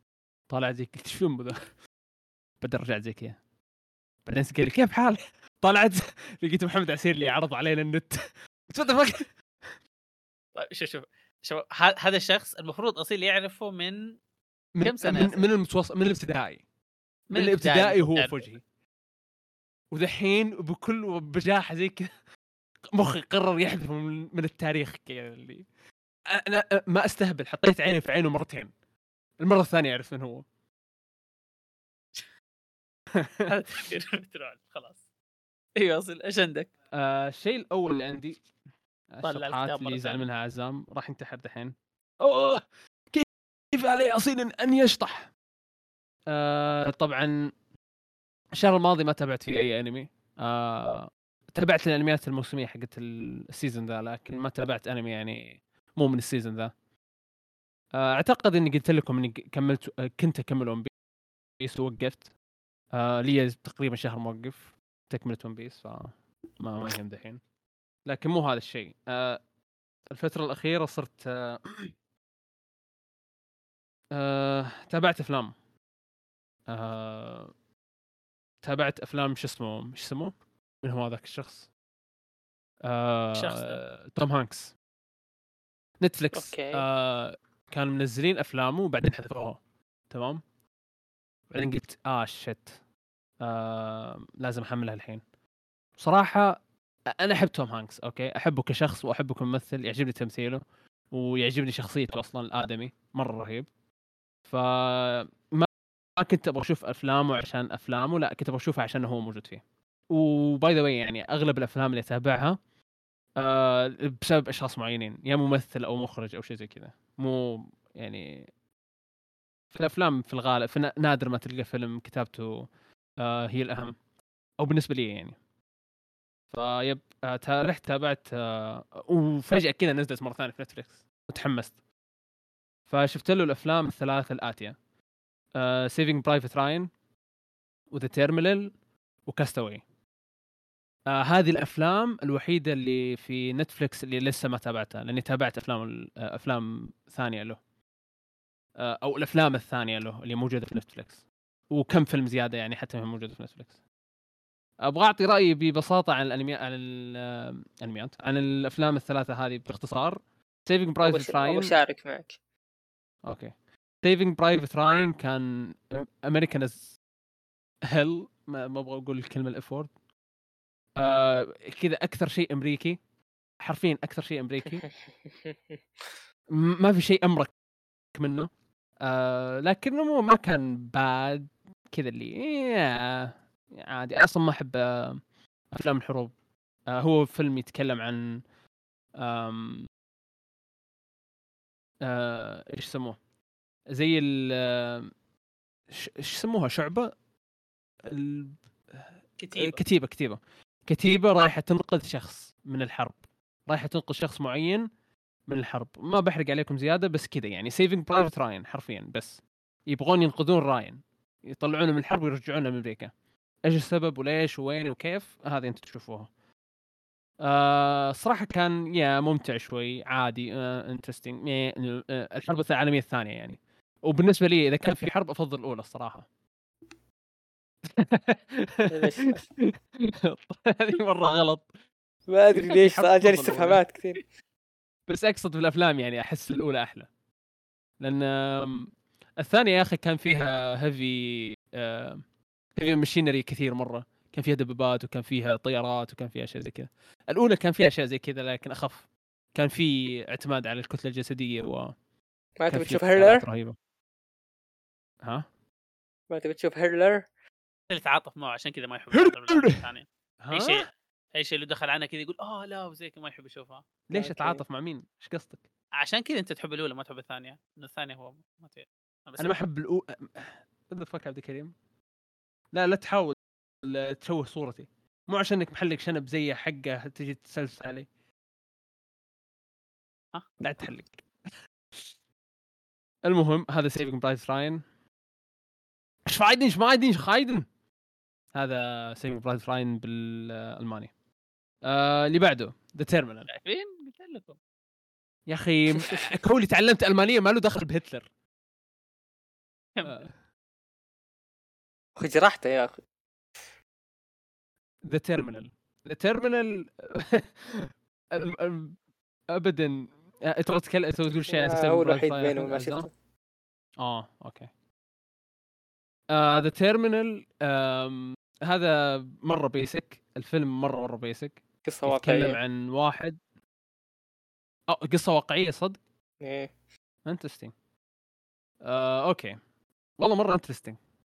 طلعت زي كذا قلت فيهم ذا؟ بعدين رجعت زي كذا بعدين قال لي كيف حالك؟ طلعت. لقيت محمد عسير اللي عرض علينا النت. طيب شوف شوف شوف هذا الشخص المفروض أصيل يعرفه من من كم سنة من؟ من المتوسط من الابتدائي. من الابتدائي هو. في وجهي ودحين بكل بجاحة زي كذا مخي قرر يحذفه من, من التاريخ كذا اللي. أنا ما أستهبل حطيت عيني في عينه مرتين. المرة الثانية أعرف من هو. خلاص. أيوه اصل إيش عندك؟ آه الشيء الأول اللي عندي طلع الشطحات اللي يزعل. منها عزام راح ينتحر دحين. أوه كيف كيف علي أصيل ان يشطح؟ آه طبعا الشهر الماضي ما تابعت فيه أي أنمي. آه تابعت الأنميات الموسمية حقت ال season ذا لكن ما تابعت أنمي يعني مو من ال season ذا. آه أعتقد إني قلت لكم إني كملت آه، كنت أكمل One Piece ووقفت. آه لي تقريبا شهر موقف. تكملة One Piece فما ما يهم دحين لكن مو هذا الشيء آه الفترة الأخيرة صرت آه آه تابعت أفلام آه تابعت أفلام شو اسمه إيش اسمه؟ من هو هذاك الشخص؟ آه ده. توم هانكس Netflix okay. آه كانوا منزلين افلامه وبعدين حذفوها تمام؟ بعدين قلت آه shit آه لازم أحملها الحين. صراحة أنا أحب توم هانكس okay؟ أحبه كشخص وأحبه كممثل يعجبني تمثيله ويعجبني شخصيته أصلا الآدمي مرة رهيب. ف ما كنت أبغى أشوف أفلامه عشان أفلامه لا كنت أبغى اشوفها عشان هو موجود فيه. و by the way يعني أغلب الأفلام اللي أتابعها آه بسبب أشخاص معينين يا ممثل أو مخرج أو شيء زي كذا. مو يعني في الأفلام في الغالب في نادر ما تلقى فيلم كتابته آه هي الأهم. أو بالنسبة لي يعني. فيب آه رحت تابعت آه وفجأة كذا نزلت مرة ثانية في Netflix وتحمست. فشفت له الأفلام الثلاث الآتية. Saving Private Ryan و The Terminal و Cast Away آه هذه الأفلام الوحيدة اللي في Netflix اللي لسه ما تابعتها لأني تابعت أفلام أفلام ثانية له. آه أو الأفلام الثانية له اللي موجودة في Netflix وكم فيلم زيادة يعني حتى ما موجوده في Netflix أبغى أعطي رأيي ببساطة عن الانمي عن الأنميات عن الأفلام الثلاثة هذه باختصار. Saving Private Ryan بشارك معك. okay. Saving Private Ryan كان American as hell ما أبغى أقول الكلمة ال F word آه كذا أكثر شيء أمريكي. حرفيا أكثر شيء أمريكي. ما في شيء أمرك منه. آه لكنه ما كان باد كذا اللي عادي أصلا ما أحب آه أفلام الحروب. آه هو فيلم يتكلم عن آم آه إيش يسموه؟ زي ال إيش يسموها؟ شعبة؟ ال... كتيبة. كتيبة كتيبة. كتيبة رايحة تنقذ شخص من الحرب. رايحة تنقذ شخص معين من الحرب. ما بحرق عليكم زيادة بس كذا يعني. Saving Private Ryan حرفيا بس. يبغون ينقذون راين يطلعونه من الحرب ويرجعونه لامريكا إيش السبب وليش وين وكيف؟ هذه أنت تشوفوها. آه صراحة كان يا ممتع شوي عادي آه interesting آه الحرب العالمية الثانية يعني. وبالنسبة لي إذا كان في حرب أفضل الأولى الصراحة. هذه مرة غلط. ما أدري ليش صار جاني استفهامات كثير. بس أقصد في الافلام يعني أحس الأولى أحلى. لأن الثانية يا أخي كان فيها هيفي هيفي ماشينري كثير مرة. كان فيها دبابات وكان فيها طيارات وكان فيها أشياء زي كذا. الأولى كان فيها أشياء زي كذا لكن أخف. كان في اعتماد على الكتلة الجسدية و ما تبي تشوف هيرلر؟ رهيبة. ها؟ ما تبي تشوف هيرلر؟ اللي تعاطف معه عشان كذا ما يحب الثانية. أي شيء أي شيء اللي دخل عنها كذا يقول آه لا وزي كذا ما يحب يشوفها. ليش أتعاطف مع مين؟ إيش قصدك؟ عشان كذا أنت تحب الأولى ما تحب الثانية. الثانية هو ما تي... أنا ما أحب ذا فك عبد الكريم؟ لا لا تحاول تشوه صورتي. مو عشان إنك محلق شنب زي حقه تجي تسلس علي ها لا تحلق المهم هذا سيفنج برايس راين إيش فايدن إيش فايدن إيش خايدن؟ هذا سيفنج برايس راين بالألماني. آه اللي بعده ذا تيرمينال شايفين قلت لكم. يا أخي كوني تعلمت ألمانية ما له دخل بهتلر. أخي جرحته يا أخي. ذا تيرمينال ذا تيرمينال ابدا. آه، تبغى تتكلم تبغى تقول شيء عن هو الوحيد بينهم ما شفته آه okay. The Terminal هذا مرة basic الفيلم مره مرة basic قصة واقعية. يتكلم عن واحد. أو قصة واقعية صدق؟ إيه. interesting آه، okay. والله مرة interesting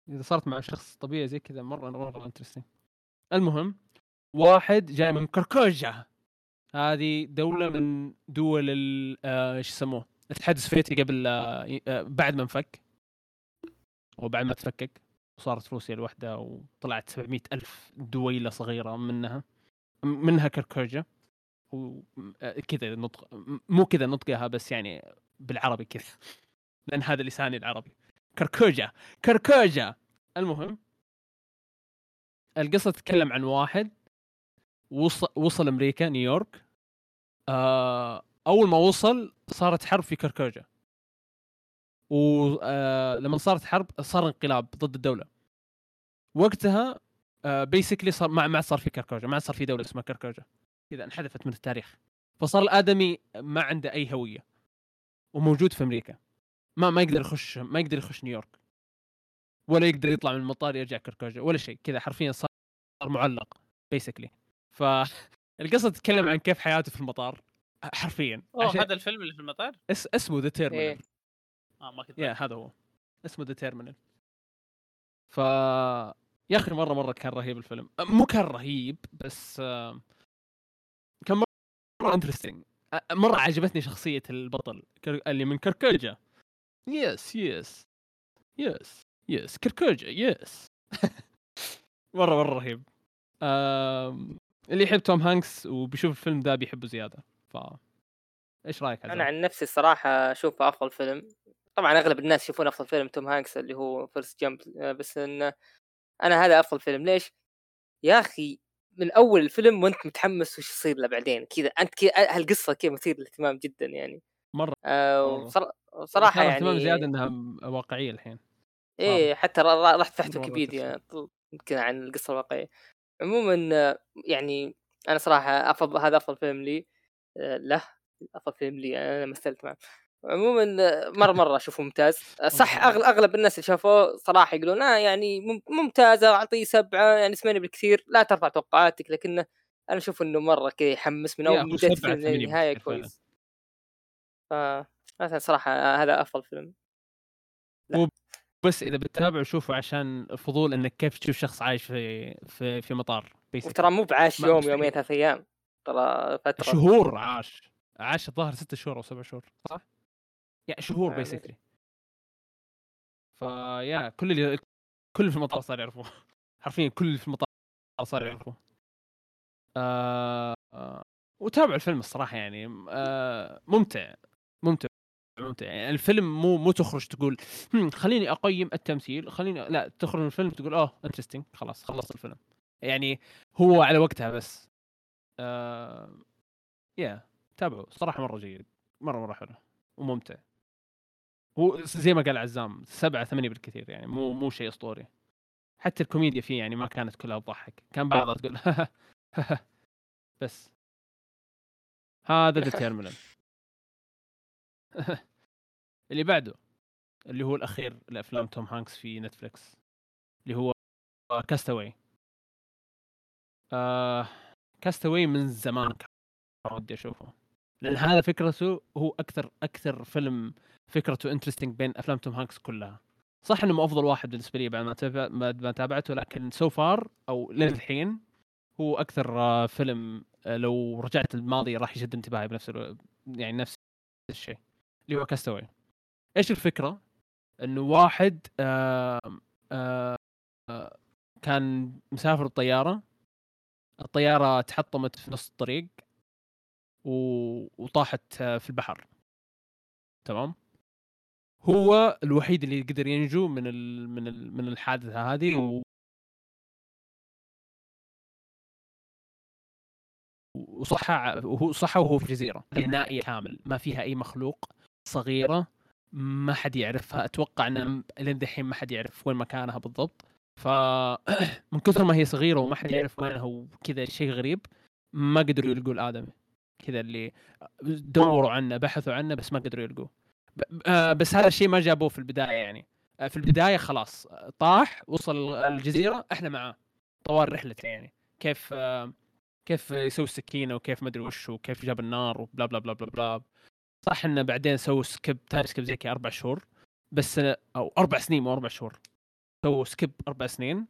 إذا صارت مع شخص طبيعي زي كذا مره مرة interesting المهم واحد جاي من كركوجا هذه دولة من دول آه، إيش يسموه؟ الاتحاد السوفيتي قبل آه، آه، بعد ما انفك. وبعد ما تفكك. وصارت روسيا الوحدة وطلعت 700 ألف دويلة صغيرة منها. منها كركوجا وكذا نطق مو كذا نطقها بس يعني بالعربي كذا. لأن هذا لساني العربي. كركوجا كركوجا المهم القصة تتكلم عن واحد وصل وصل أمريكا نيويورك. آه أول ما وصل صارت حرب في كركوجا ولما آه صارت حرب صار انقلاب ضد الدولة. وقتها آه بيسكلي صار ما ما صار في كركوجا ما صار في دولة اسمها كركوجا كذا انحذفت من التاريخ. فصار الآدمي ما عنده أي هوية. وموجود في أمريكا. ما ما يقدر يخش ما يقدر يخش نيويورك. ولا يقدر يطلع من المطار يرجع كركوجا ولا شيء كذا حرفيا صار معلق basically فالقصة تتكلم عن كيف حياته في المطار حرفيا. أوه عشان... هذا الفيلم اللي في المطار؟ اس... اسمه The Terminal إيه. آه ما كنت يا هذا هو. اسمه The Terminal ف يا أخي مرة مرة كان رهيب الفيلم. مو كان رهيب بس كان مرة interesting مرة عجبتني شخصية البطل اللي من كركوجا yes yes yes yes كركوجة yes مرة مرة رهيب. آم، اللي يحب توم هانكس وبيشوف الفيلم ذا بيحبه زيادة. ف إيش رأيك أنا عزام؟ عن نفسي الصراحة أشوفه أفضل فيلم. طبعا أغلب الناس يشوفون أفضل فيلم توم هانكس اللي هو Forrest Gump بس إن أنا هذا أفضل فيلم. ليش؟ يا أخي من أول الفيلم وأنت متحمس وش يصير له بعدين؟ كذا أنت كذا هالقصة كذا مثير للاهتمام جدا يعني. مرة آه مرة. وصرا- صراحة صار اهتمام يعني زيادة انها واقعية الحين. إيه حتى رحت فتحت ويكيبيديا يمكن عن القصة الواقعية. عموما يعني أنا صراحة افضل هذا أفضل فيلم لي آه، له أفضل فيلم لي أنا مثلت معه. عموما مرة مرة أشوفه ممتاز. صح أغلب الناس اللي شافوه صراحة يقولون آه يعني مم- ممتازة أعطيه سبعة يعني ثمانيه بالكثير لا ترفع توقعاتك لكنه أنا أشوف إنه مرة كذا يحمس من يا أول بدايه الفيلم ثمانية للنهايه. كويس. ف مثلا صراحة آه، هذا أفضل فيلم. بس إذا بتتابعه شوفه عشان فضول إنك كيف تشوف شخص عايش في في في مطار. وترى مو بعاش يوم يومين ثلاث أيام. ترى فترة. شهور عاش. عاش الظاهر ستة شهور أو سبع شهور صح؟ يا شهور آه، بيسكلي فيا كل اللي كل اللي في المطار صار يعرفوه. حرفيا كل اللي في المطار صار يعرفوه. آه آه وتابع الفيلم الصراحة يعني آه ممتع. ممتع ممتع. يعني الفيلم مو مو تخرج تقول "هم، خليني أقيم التمثيل خليني لا تخرج من الفيلم تقول اوه انترستنج خلاص خلصت الفيلم. يعني هو على وقتها بس. آه يا تابعوا صراحة مرة جيد. مرة مرة حلو وممتع. هو زي ما قال عزام سبعة ثمانية بالكثير يعني مو مو شيء أسطوري. حتى الكوميديا فيه يعني ما كانت كلها تضحك. كان بعضها تقول بس. هذا The Terminal اللي بعده اللي هو الأخير لافلام توم هانكس في Netflix اللي هو Cast Away آه كاستاوي من زمان كان ودي أشوفه. لأن هذا فكرته هو أكثر أكثر فيلم فكرته interesting بين أفلام توم هانكس كلها. صح إنه مو أفضل واحد بالنسبة لي بعد ما ما تابعته لكن so far أو للحين هو أكثر آه، فيلم آه، لو رجعت الماضي راح يشد انتباهي بنفس. يعني نفس الشيء. اللي هو Cast Away. إيش الفكرة؟ إنه واحد آه آه آه كان مسافر بطياره الطيارة تحطمت في نص الطريق. وطاحت آه، في البحر. تمام؟ هو الوحيد اللي قدر ينجو من ال... من ال... من الحادثة هذه و... وصحى وهو صحى وهو في جزيره نائيه كامل. ما فيها أي مخلوق. صغيرة ما حد يعرفها. أتوقع ان لين دحين ما حد يعرف وين مكانها بالضبط. ف من كثر ما هي صغيرة وما حد يعرف وينها وكذا شيء غريب ما قدروا يلقوا الآدمي. كذا اللي دوروا عنه بحثوا عنه بس ما قدروا يلقوه. آه، بس هذا الشيء ما جابوه في البداية يعني. آه، في البداية خلاص طاح وصل الجزيرة إحنا معاه. طوال رحلته يعني. كيف آه، كيف يسوي السكينة وكيف ما أدري وش وكيف جاب النار و blah blah blah blah blah. صح إنه بعدين سووا skip time skip زي كذا أربع شهور بس أو أربع سنين مو أربع شهور سووا سكيب أربع سنين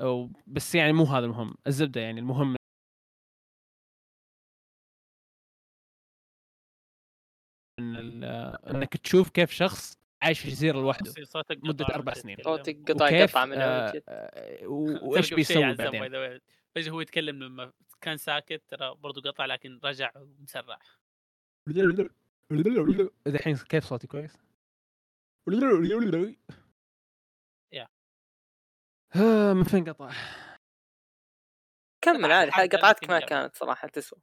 أو بس يعني مو هذا المهم الزبدة يعني المهم إن ال- إنك تشوف كيف شخص عايش في جزيرة لوحده أربع وأنت سنين. صوتك قطع وكيف قطع من آه. آه وإيش بيسوي بعدين. فجأة هو يتكلم لما كان ساكت ترى برضو قطع لكن رجع ومسرع الحين كيف صوتي كويس؟ يا. آه، من فين قطع؟ كمل عادي قطعتك ما. كانت صراحة تسوى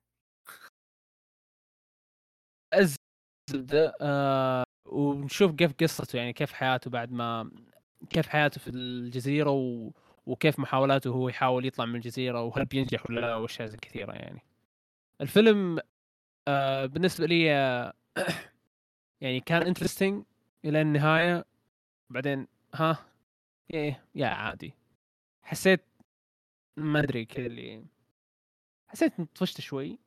الزبده آه ونشوف كيف قصته يعني كيف حياته بعد ما كيف حياته في الجزيرة و... وكيف محاولاته هو يحاول يطلع من الجزيرة وهل بينجح ولا لا وأشياء زي كثيرة يعني الفيلم آه بالنسبة لي آه يعني كان interesting إلى النهاية. بعدين ها؟ إيه yeah عادي. حسيت ما أدري كذا اللي حسيت طفشت شوي.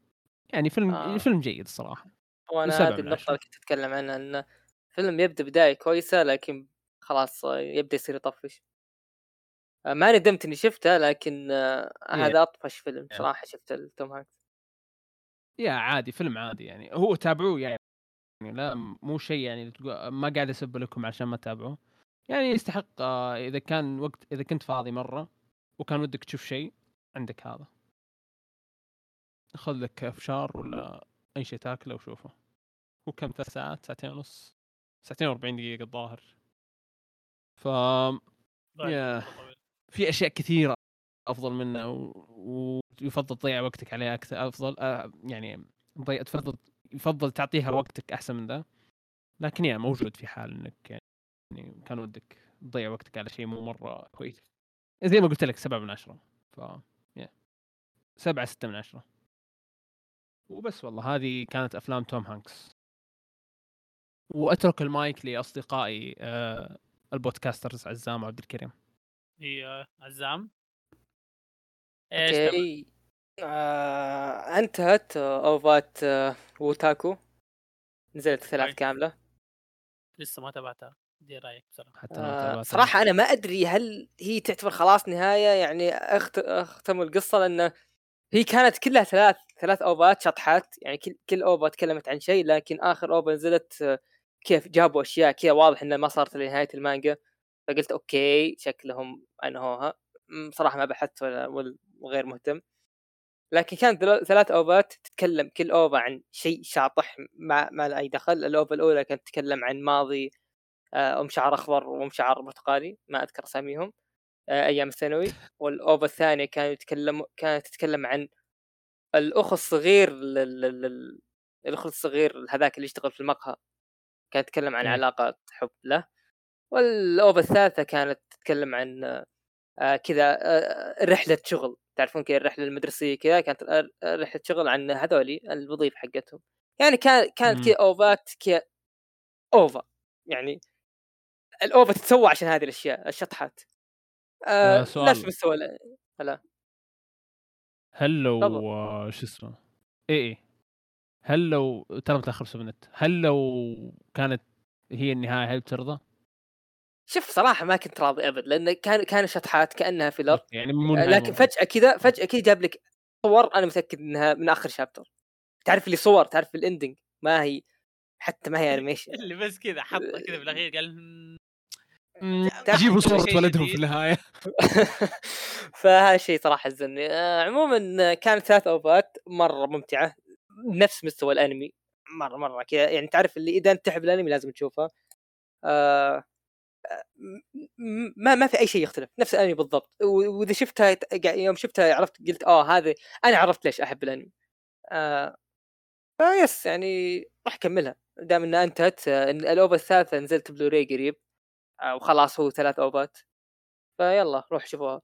يعني فيلم آه. فيلم جيد الصراحة. وأنا هذه النقطة. اللي كنت أتكلم عنها إن فيلم يبدأ بداية كويسة لكن خلاص آه، يبدأ يصير يطفش. آه، ما ندمت إني شفته لكن آه، هذا أطفش فيلم Yeah. صراحة. شفته لتوم هانكس. يا عادي فيلم عادي يعني. هو تابعوه يعني. لا مو شيء يعني تقول- ما قاعد اسب لكم عشان ما تتابعوه يعني يستحق آه، إذا كان وقت إذا كنت فاضي مرة وكان ودك تشوف شيء عندك هذا. خذ لك فشار ولا أي شيء تاكله وشوفه. وكم ثلاث ساعات؟ ساعتين ونص؟ ساعتين و40 دقيقة الظاهر. ف طيب، يا. في أشياء كثيرة أفضل منه و- ويفضل تضيع وقتك عليها أكثر أفضل آه، يعني ضيع تفضل يفضل تعطيها وقتك أحسن من ذا؟ لكن yeah موجود في حال إنك يعني كان ودك تضيع وقتك على شيء مو مرة كويس. زي ما قلت لك سبعة من عشرة. ف yeah. سبعة ستة من عشرة. وبس والله هذه كانت أفلام توم هانكس. وأترك المايك لأصدقائي آه ال podcasters عزام وعبد الكريم. هي عزام. إيش آه انتهت آه، أوفات آه ووتاكوي نزلت ثلاث. كاملة. لسه ما تابعتها. دي رأيك بصراحه حتى أنا آه. صراحة أنا ما أدري هل هي تعتبر خلاص نهاية يعني أخت... أختموا القصة لأن هي كانت كلها ثلاث ثلاث أوفات شطحات يعني كل كل OVA تكلمت عن شيء لكن آخر OVA نزلت آه، كيف جابوا أشياء كذا واضح إنها ما صارت لنهاية المانجا. فقلت okay شكلهم أنهوها. صراحة ما بحثت ولا ولا- وغير مهتم. لكن كانت ثلاث أوفات تتكلم كل OVA عن شيء شاطح ما ما له أي دخل. ال OVA الأولى كانت تتكلم عن ماضي آه، أم شعر أخضر وأم شعر برتقالي ما أذكر أساميهم آه، أيام الثانوي. وال OVA الثانية كانوا يتكلموا كانت تتكلم عن الأخ الصغير لل... الأخ الصغير هذاك اللي يشتغل في المقهى. كانت تتكلم عن إيه. علاقة حب له. وال OVA الثالثة كانت تتكلم عن كذا آه، رحلة شغل تعرفون كذا الرحلة المدرسية كذا كانت آه، رحلة شغل عن هذولي الوظيفة حقتهم يعني كان كانت. كذا أوفات كذا OVA يعني ال OVA تتسوى عشان هذه الأشياء الشطحات آه آه، سؤال. نفس مستوى هل لو. آه، شو اسمه اي اي هل لو ترى متأخر سبنت هل لو كانت هي النهاية هل بترضى؟ شوف صراحة ما كنت راضي أبد لأن كان كان شطحات كأنها فيلر يعني آه، لكن مرة. فجأة كذا فجأة كذا جاب لك صور أنا متأكد إنها من آخر شابتر تعرف اللي صور تعرف الاندنج ما هي حتى ما هي انيميشن اللي بس كذا حطه كذا بالاخير قال "مم، مم، تعرف جيبوا صورة ولدهم في جديد. النهاية. فهذا الشيء صراحة حزني آه، عموما كانت ثلاث أوفات مرة ممتعة نفس مستوى الأنمي. مرة مرة كذا يعني تعرف اللي إذا أنت تحب الأنمي لازم تشوفها. آه ما ما في أي شيء يختلف نفس الأنمي بالضبط. وإذا شفتها يوم شفتها عرفت قلت آه هذه أنا عرفت ليش أحب الأنمي. آه فيس يعني راح أكملها. دام إنها أنتهت ال OVA الثالثة نزلت بلوراي قريب. آه وخلاص هو ثلاث أوفات. ف يلا روح شوفوها.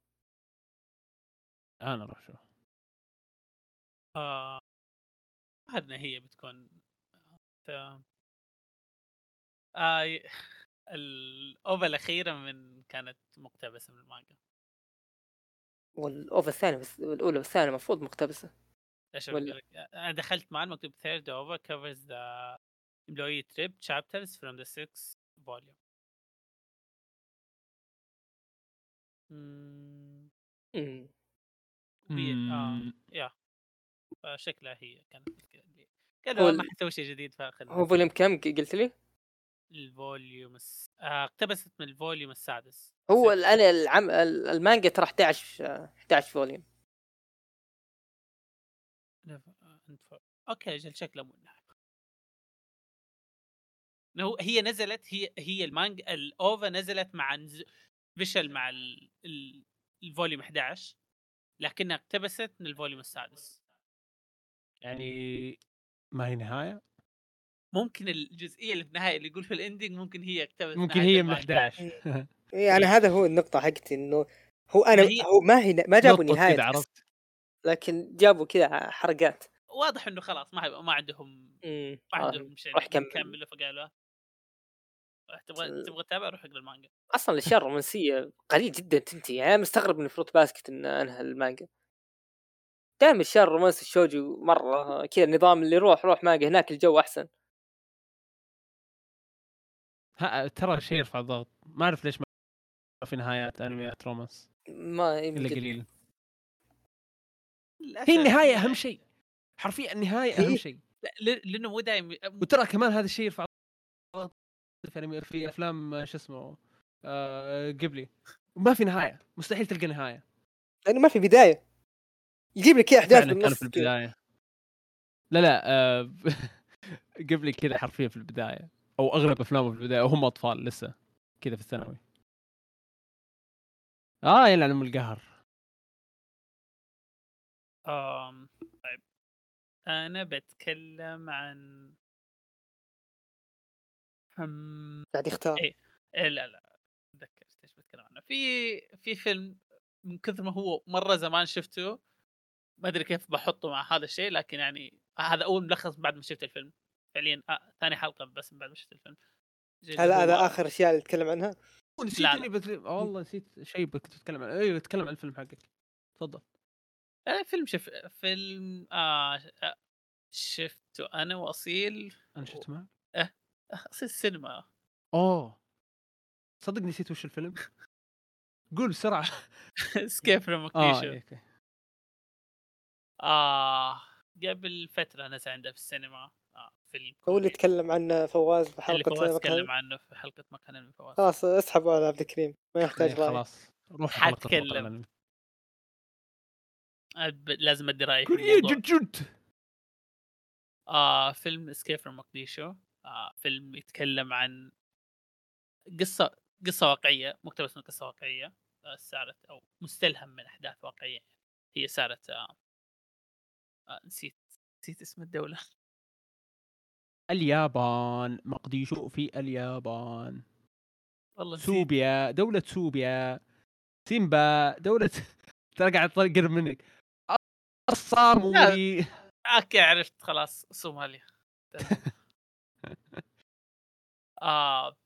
أنا أروح شوف. آه هي بتكون آه آه ال OVA الأخيرة من كانت مقتبسة من المانجا. وال OVA الثانية بس الاولى والثانية المفروض مقتبسة. ولا- لك؟ أنا دخلت مع مكتوب third OVA covers the employee trip chapters from the sixth volume. مم، مم. هي آه. مم، yeah فشكلها هي كانت كذا. ما حنسوي شيء جديد فاخذنا هو volume كم؟ ق- قلت لي؟ ال volume الس... آه اقتبست من ال volume السادس. هو. الآن العم... ال- المانجا ترى 11 آه، 11 volume أوكي أجل شكله مو النهاية. هو هي نزلت هي هي المانجا الأوفا نزلت مع نز... فيشل مع ال... ال... الفوليوم 11 لكنها اقتبست من الفوليوم السادس. يعني ما هي نهاية؟ ممكن الجزئية اللي في النهاية اللي يقول في الاندنج ممكن هي اقتبست ممكن هي من المانجا. 11 يعني هذا هو النقطة حقتي إنه هو أنا ما هي- هو ما هي ما جابوا كذا عرفت؟ لكن جابوا كذا حرقات واضح إنه خلاص ما ما عندهم مم. ما. عندهم شيء روح كمل. يكملوا فقالوا راح تبغى تبغى تتابع؟ روح اقرأ المانجا. أصلا الأشياء الرومانسية قليل جدا تنتهي. يعني أنا مستغرب من Fruits Basket إن أنهى المانجا. دائما الاشياء الرومانسي الشوجو مرة كذا النظام اللي روح روح مانجا هناك الجو أحسن. ها ترى شيء يرفع الضغط. ما أعرف ليش ما في نهايات أنميات رومانس. ما إلا يمكن قليل. للأسف هي النهاية يعني- أهم شيء. حرفيا النهاية أهم شيء. لأنه مو دايم وترى كمان هذا الشيء يرفع الضغط في أنمي- في افلام شو اسمه آه قبلي. ما في نهاية. مستحيل تلقى نهاية. لأنه ما في بداية. يجيب لك أحداث بالنص في. البداية. لا لا آه قبلي كذا حرفيا في البداية. أو أغلب أفلامه في البداية وهم أطفال لسه كذا في الثانوي. آه يلعن أم القهر. آم طيب. أنا بتكلم عن هم... قاعد يختار. إيه. إيه لا لا تذكرت إيش بتكلم عنه. في في فيلم من كثر ما هو مرة زمان شفته ما أدري كيف بحطه مع هذا الشيء لكن يعني هذا أول ملخص بعد ما شفت الفيلم. فعليا آه ثاني حلقة بس من بعد ما شفت الفيلم. هل هذا آخر أشياء اللي تتكلم عنها؟ نسيت بت... والله نسيت شيء كنت تتكلم عنه أيوه تكلم عن الفيلم حقك. تفضل. آه فيلم شف فيلم آه آه، شفته أنا وأصيل. أنا شفت معك؟ أصيل السينما. أوه. صدق نسيت وش الفيلم؟ قول بسرعة. Escape Room آه okay. آه قبل فترة نزل عنده في السينما. فيلم هو اللي. تكلم عنه فواز اللي بحلقه فواز مكان- تكلم عنه في حلقة مكان من فواز. خلاص اسحبوا على عبد الكريم ما يحتاج رأي. خلاص روح حتكلم. لازم أدي رأيي في كوريا جد جد. آه فيلم Escape from مقديشو آه فيلم يتكلم عن قصة قصة واقعية مقتبس من قصة واقعية. آه سارت أو مستلهم من أحداث واقعية. هي سارت آه آه نسيت نسيت اسم الدولة. اليابان مقديشو في اليابان. والله سوبيا دولة سوبيا. سيمبا دولة ترى قاعد طالع قرب منك. الصاموري أوكي عرفت خلاص صوماليا آه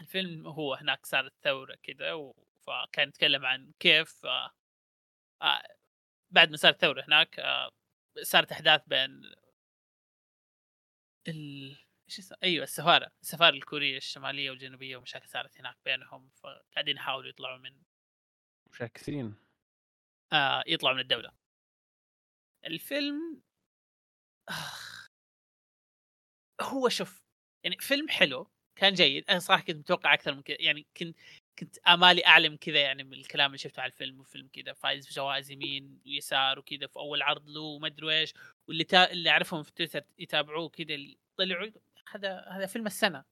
الفيلم هو هناك صارت ثورة كذا و- فكان يتكلم عن كيف آه آه بعد ما صارت ثورة هناك آه صارت أحداث بين ال إيش اسمه؟ أيوه السفارة السفارة الكورية الشمالية والجنوبية ومشاكل صارت هناك بينهم فقاعدين يحاولوا يطلعوا من مشاكسين آه يطلعوا من الدولة الفيلم آخ. هو شوف يعني فيلم حلو كان جيد أنا صراحة كنت متوقع أكثر من كذا يعني كنت كنت امالي اعلى من كذا يعني من الكلام اللي شفته على الفيلم وفيلم كذا فايز بجوائز يمين ويسار وكذا في أول عرض له وما أدري إيش واللي تا... اللي أعرفهم في تويتر يتابعوه كذا اللي طلعوا هذا هذا فيلم السنة.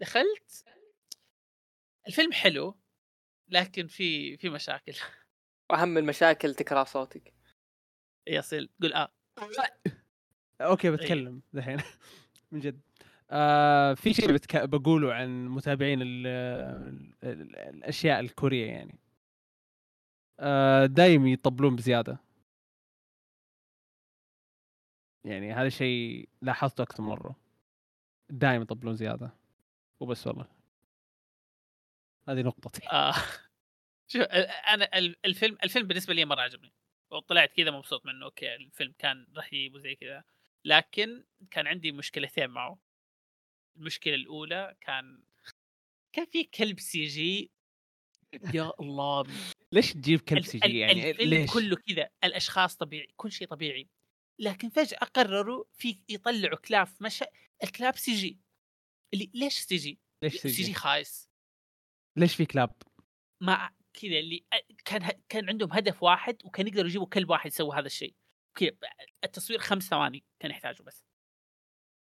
دخلت الفيلم حلو لكن في في مشاكل. واهم المشاكل تكرار صوتك. يصل قول آه. أوكي بتكلم دحين. من جد. آه في شيء بتك... بقوله عن متابعين ال... ال... الأشياء الكورية يعني. آه دايم يطبلون بزيادة. يعني هذا شيء لاحظته أكثر من مرة. دايم يطبلون زيادة. وبس والله. هذه نقطتي. آه. شوف أنا ال- الفيلم الفيلم بالنسبة لي مرة عجبني. وطلعت كذا مبسوط منه. أوكي الفيلم كان رهيب وزي كذا. لكن كان عندي مشكلتين معه. المشكلة الأولى كان كان في كلب CG. يا الله ليش تجيب كلب CG يعني؟ ليش؟ كله كذا الأشخاص طبيعي كل شيء طبيعي. لكن فجأة قرروا في يطلعوا كلاب مشى الكلاب CG. اللي ليش سي جي؟ ليش سي جي؟ جي خايس. ليش في كلاب؟ مع كذا اللي كان كان عندهم هدف واحد وكان يقدروا يجيبوا كلب واحد يسوي هذا الشيء. كذا التصوير خمس ثواني كان يحتاجه بس.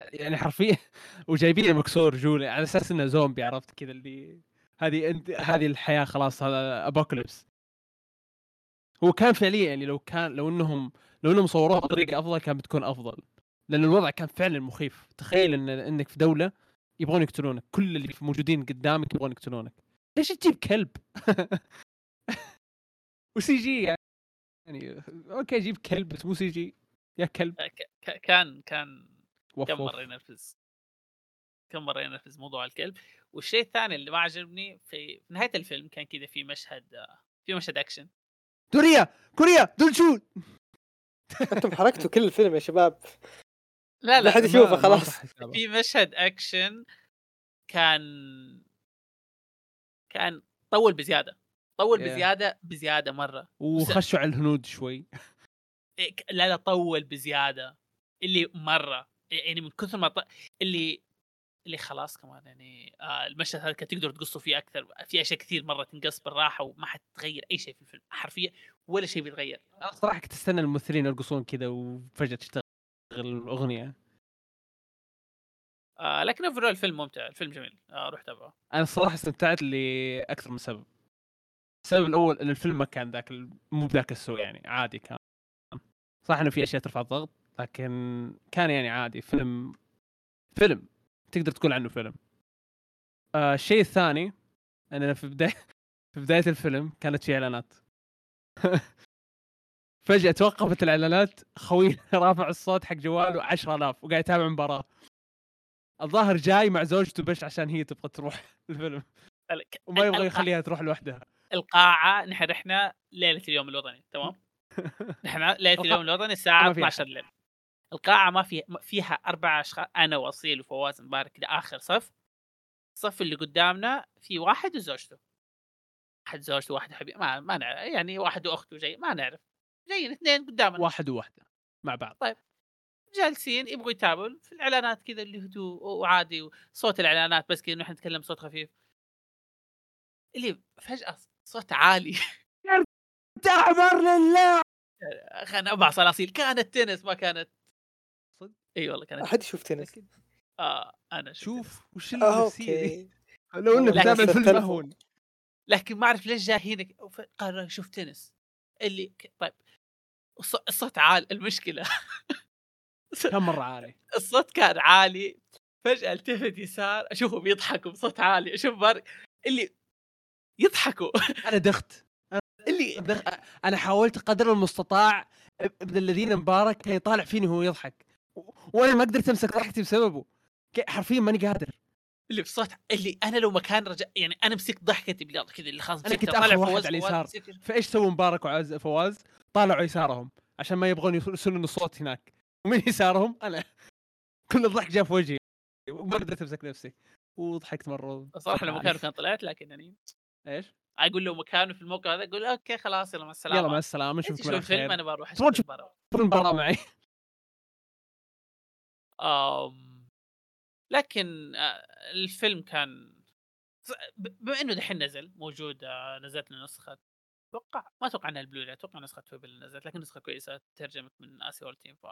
يعني حرفيا وجايبينه مكسور رجوله على أساس إنه زومبي عرفت كذا اللي هذه أنت هذه الحياة خلاص هذا apocalypse هو كان فعليا يعني لو كان لو إنهم لو إنهم صوروها بطريقة أفضل كان بتكون أفضل. لأن الوضع كان فعلا مخيف. تخيل إن إنك في دولة يبغون يقتلونك. كل اللي موجودين قدامك يبغون يقتلونك. ليش تجيب كلب؟ و CG يعني أوكي جيب كلب بس مو CG يا كلب. كان كان كم. مرة ينرفز؟ كم مرة ينرفز موضوع الكلب؟ والشيء الثاني اللي ما عجبني في في نهاية الفيلم كان كذا في مشهد في مشهد أكشن. كوريا! كوريا! دول شو أنتم حركتوا كل الفيلم يا شباب. لا لا لا حد يشوفه خلاص. في مشهد أكشن كان كان طول بزيادة. طول Yeah. بزيادة بزيادة مرة. وخشوا على الهنود شوي. إيه، لا لا طول بزيادة. اللي مرة. يعني من كثر ما ط... اللي اللي خلاص كمان يعني آه المشهد هذا كان تقدروا تقصوا فيه أكثر في أشياء كثير مرة تنقص بالراحة وما حتتغير أي شيء في الفيلم حرفيا ولا شيء بيتغير. أنا صراحة كنت استنى الممثلين يرقصون كذا وفجأة تشتغل الأغنية. آه لكن اوفر الفيلم ممتع الفيلم جميل. آه روح تابعه. أنا الصراحة استمتعت لأكثر من سبب. السبب الأول إن الفيلم ما كان ذاك مو بذاك السوء يعني عادي كان. صح إنه في أشياء ترفع الضغط. لكن كان يعني عادي فيلم فيلم. تقدر تقول عنه فيلم. آه الشيء الثاني اننا في بداية في بداية الفيلم كانت في إعلانات. فجأة توقفت الإعلانات خوي رافع الصوت حق جواله 10000 وقاعد يتابع مباراة. الظاهر جاي مع زوجته بس عشان هي تبغى تروح الفيلم. وما يبغى يخليها تروح لوحدها. القاعة نحن رحنا ليلة اليوم الوطني تمام؟ نحن ليلة اليوم الوطني الساعة ما فيها. 12 الليل. القاعة ما فيها فيها أربع اشخاص أنا وأصيل وفواز مبارك كذا آخر صف. الصف اللي قدامنا في واحد وزوجته. واحد زوجته واحد حبيب ما ما نعرف يعني واحد واخته جاي ما نعرف. جايين اثنين قدامنا. واحد وواحدة مع بعض. جالسين يبغوا يتابعوا في الإعلانات كذا اللي هدوء وعادي وصوت الإعلانات بس كذا نحن نتكلم صوت خفيف. اللي فجأة صوت عالي. تعبر لله خلنا أربع صلاصيل كانت تنس ما كانت؟ إي والله كانت أحد شوف تنس؟ آه أنا شوف وش آه، النفسيه دي أوكي. لو انك في الفيلم. مهون لكن ما أعرف ليش جاء هنا وف- قرر يشوف تنس. اللي طيب. الص- الصوت عالي المشكلة. كم مرة عالي؟ الصوت كان عالي. فجأة التفت يسار أشوفهم يضحكوا بصوت عالي. أشوف بار اللي يضحكوا. أنا دخت. اللي. أنا حاولت قدر المستطاع ابن الذين مبارك كان يطالع فيني وهو يضحك. وأنا ما قدرت أمسك ضحكتي بسببه. حرفيا ماني قادر. اللي بصوت اللي أنا لو مكان رجع يعني أنا مسكت ضحكتي باليد كذا اللي خلاص مسكتها، كنت طالع واحد فواز- على اليسار. فإيش سووا مبارك وعز فواز؟ طالعوا يسارهم عشان ما يبغون يرسلون الصوت هناك. ومن يسارهم؟ أنا. كل الضحك جاء في وجهي. وما قدرت أمسك نفسي. وضحكت مرة. صراحة لو مكانه كان طلعت لكن يعني إيش؟ أقول له مكانه في الموقع هذا أقول أوكي خلاص يلا مع السلامة. يلا مع السلامة نشوفكم شوف على فيلم خير أنا بروح أشوف المباراة معي؟ لكن آه، الفيلم كان بما إنه دحين نزل موجود آه، نزلت له نسخة أتوقع ما أتوقع إنها البلوراي أتوقع نسخة تويب اللي نزلت لكن نسخة كويسة ترجمت من Asia World Team ف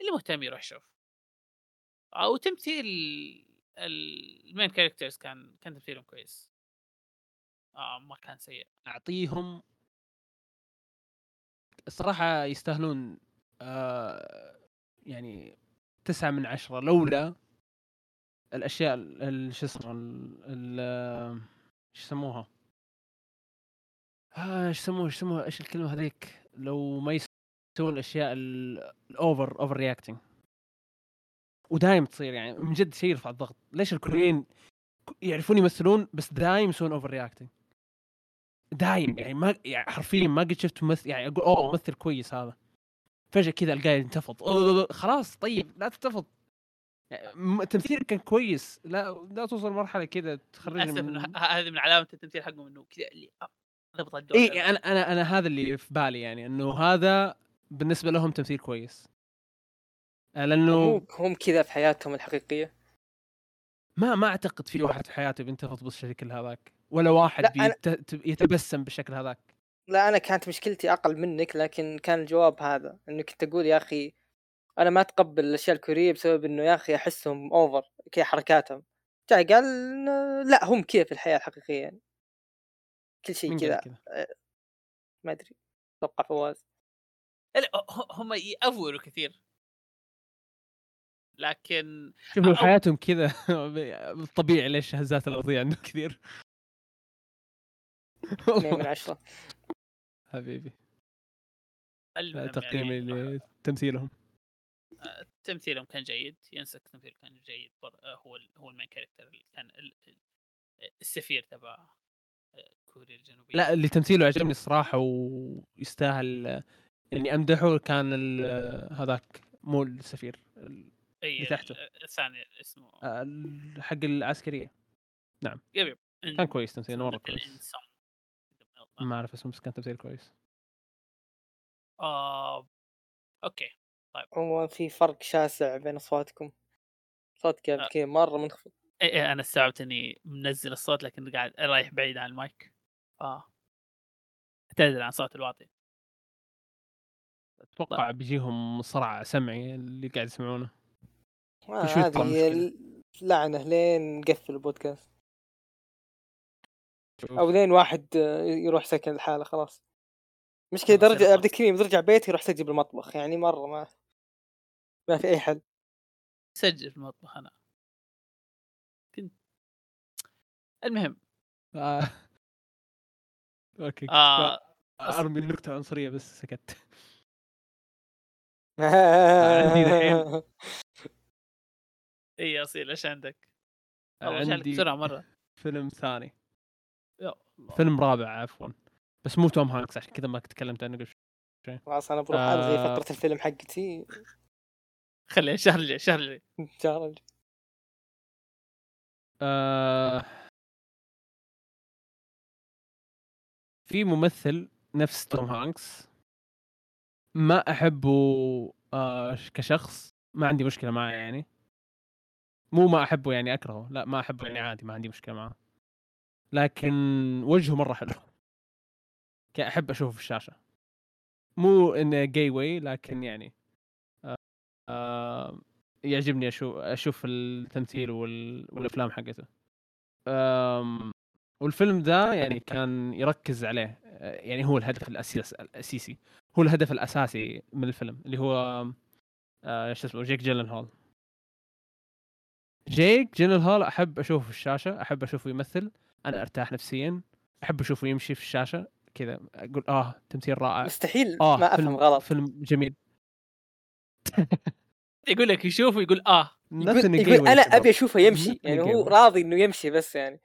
اللي مهتم يروح يشوف. آه، وتمثيل ال- ال main characters كان كان تمثيلهم كويس. آه ما كان سيء. أعطيهم الصراحه يستاهلون آه يعني تسعة من عشرة لولا الأشياء ال- ال- شو اسمه شو يسموها؟ آه، إيش يسموها؟ إيش يسموها؟ إيش الكلمة هذيك؟ لو ما يسوون الأشياء ال- ال over overreacting ودايم تصير يعني من جد شيء يرفع الضغط. ليش الكوريين يعرفون يمثلون بس دايم يسوون overreacting دايم يعني ما يعني حرفيا ما قد شفت ممثل يعني أقول أوه ممثل كويس هذا. فجأة كذا القاه ينتفض. أوه، خلاص طيب لا تنتفض. تمثيلك كان كويس. لا لا توصل مرحله كذا تخرجني من... هذه من علامة التمثيل حقهم إنه كذا اللي ضبط الدور. إي أنا أنا أنا هذا اللي في بالي يعني إنه هذا بالنسبة لهم تمثيل كويس. آه، لأنه هم كذا في حياتهم الحقيقية؟ ما ما أعتقد في واحد في حياته بينتفض بالشكل هذاك ولا واحد أنا-. يتبسم بالشكل هذاك. لا أنا كانت مشكلتي أقل منك لكن كان الجواب هذا انه كنت أقول يا أخي أنا ما أتقبل الأشياء الكورية بسبب إنه يا أخي أحسهم اوفر كذا حركاتهم. جاي قال إنه لا هم كذا في الحياة الحقيقية يعني. كل شيء كذا كذا. ما أدري أتوقع فواز. لا، ه- هم يأفوروا كثير. لكن شوفوا أو- حياتهم كذا طبيعي ليش الهزات الأرضية عندهم كثير. من عشرة. حبيبي. المهم تقييمي يعني لتمثيلهم تمثيلهم. كان جيد. ينسك تمثيل كان جيد. آه، هو هو ال main character اللي كان ال- ال- السفير تبع آه، كوريا الجنوبية. لا اللي تمثيله عجبني الصراحة ويستاهل اني أمدحه كان هذاك مو السفير أي اللي تحته. ال- الثاني اسمه. حق العسكرية. يب كان كويس تمثيله مرة كويس. الانسان ما أعرف اسمه بس كان تمثيل كويس. آه... أوكي عموما في فرق شاسع بين أصواتكم. صوت كيف كذا مرة منخفض. إي إي أنا استوعبت إني منزل الصوت لكن قاعد رايح بعيد عن المايك. آه. اعتذر عن صوت الواطي. أتوقع بيجيهم صرع سمعي اللي قاعد يسمعونه. آه هذه مشكلة؟ لعنة لين نقفل البودكاست. أو لين واحد آه، يروح سكن الحاله خلاص مشكله يلا. عبد الكريم ترجع بيتي يروح سجل بالمطبخ يعني مرة ما ما في أي حل سجل في المطبخ أنا كنت المهم آه. أوكي آه ارمي النكته عنصرية بس سكت عندي. اي أصيل إيش عندك؟ والله جالك عندي بسرعة مرة فيلم ثاني. فيلم رابع عفوا. بس مو توم هانكس عشان كذا ما تكلمت عنه قبل شوي. خلاص أنا بروح ألغي آه. فقره الفيلم حقتي. خليه الشهر الجاي الشهر الجاي. شهر الجاي. آه. في ممثل نفس توم هانكس. ما أحبه آه كشخص. ما عندي مشكلة معه يعني. مو ما أحبه يعني أكرهه. لا ما أحبه يعني عادي ما عندي مشكلة معه. لكن وجهه مرة حلو. أحب أشوفه في الشاشة. مو in a gay way لكن يعني آه آه يعجبني أشوف أشوف التمثيل وال... والأفلام حقته. آم، والفيلم ذا يعني كان يركز عليه. آه، يعني هو الهدف الاساس الاساسي هو الهدف الأساسي من الفيلم اللي هو آه، شو اسمه جيك جيلن هول جيك جيلن هول أحب أشوفه في الشاشة أحب أشوفه يمثل. أنا أرتاح نفسيا أحب أشوفه يمشي في الشاشة كذا أقول آه تمثيل رائع. مستحيل آه ما أفهم فيلم غلط. فيلم جميل. يقول لك يشوف ويقول آه. يقول, يقول أنا أبي أشوفه يمشي. يعني هو. راضي إنه يمشي بس يعني,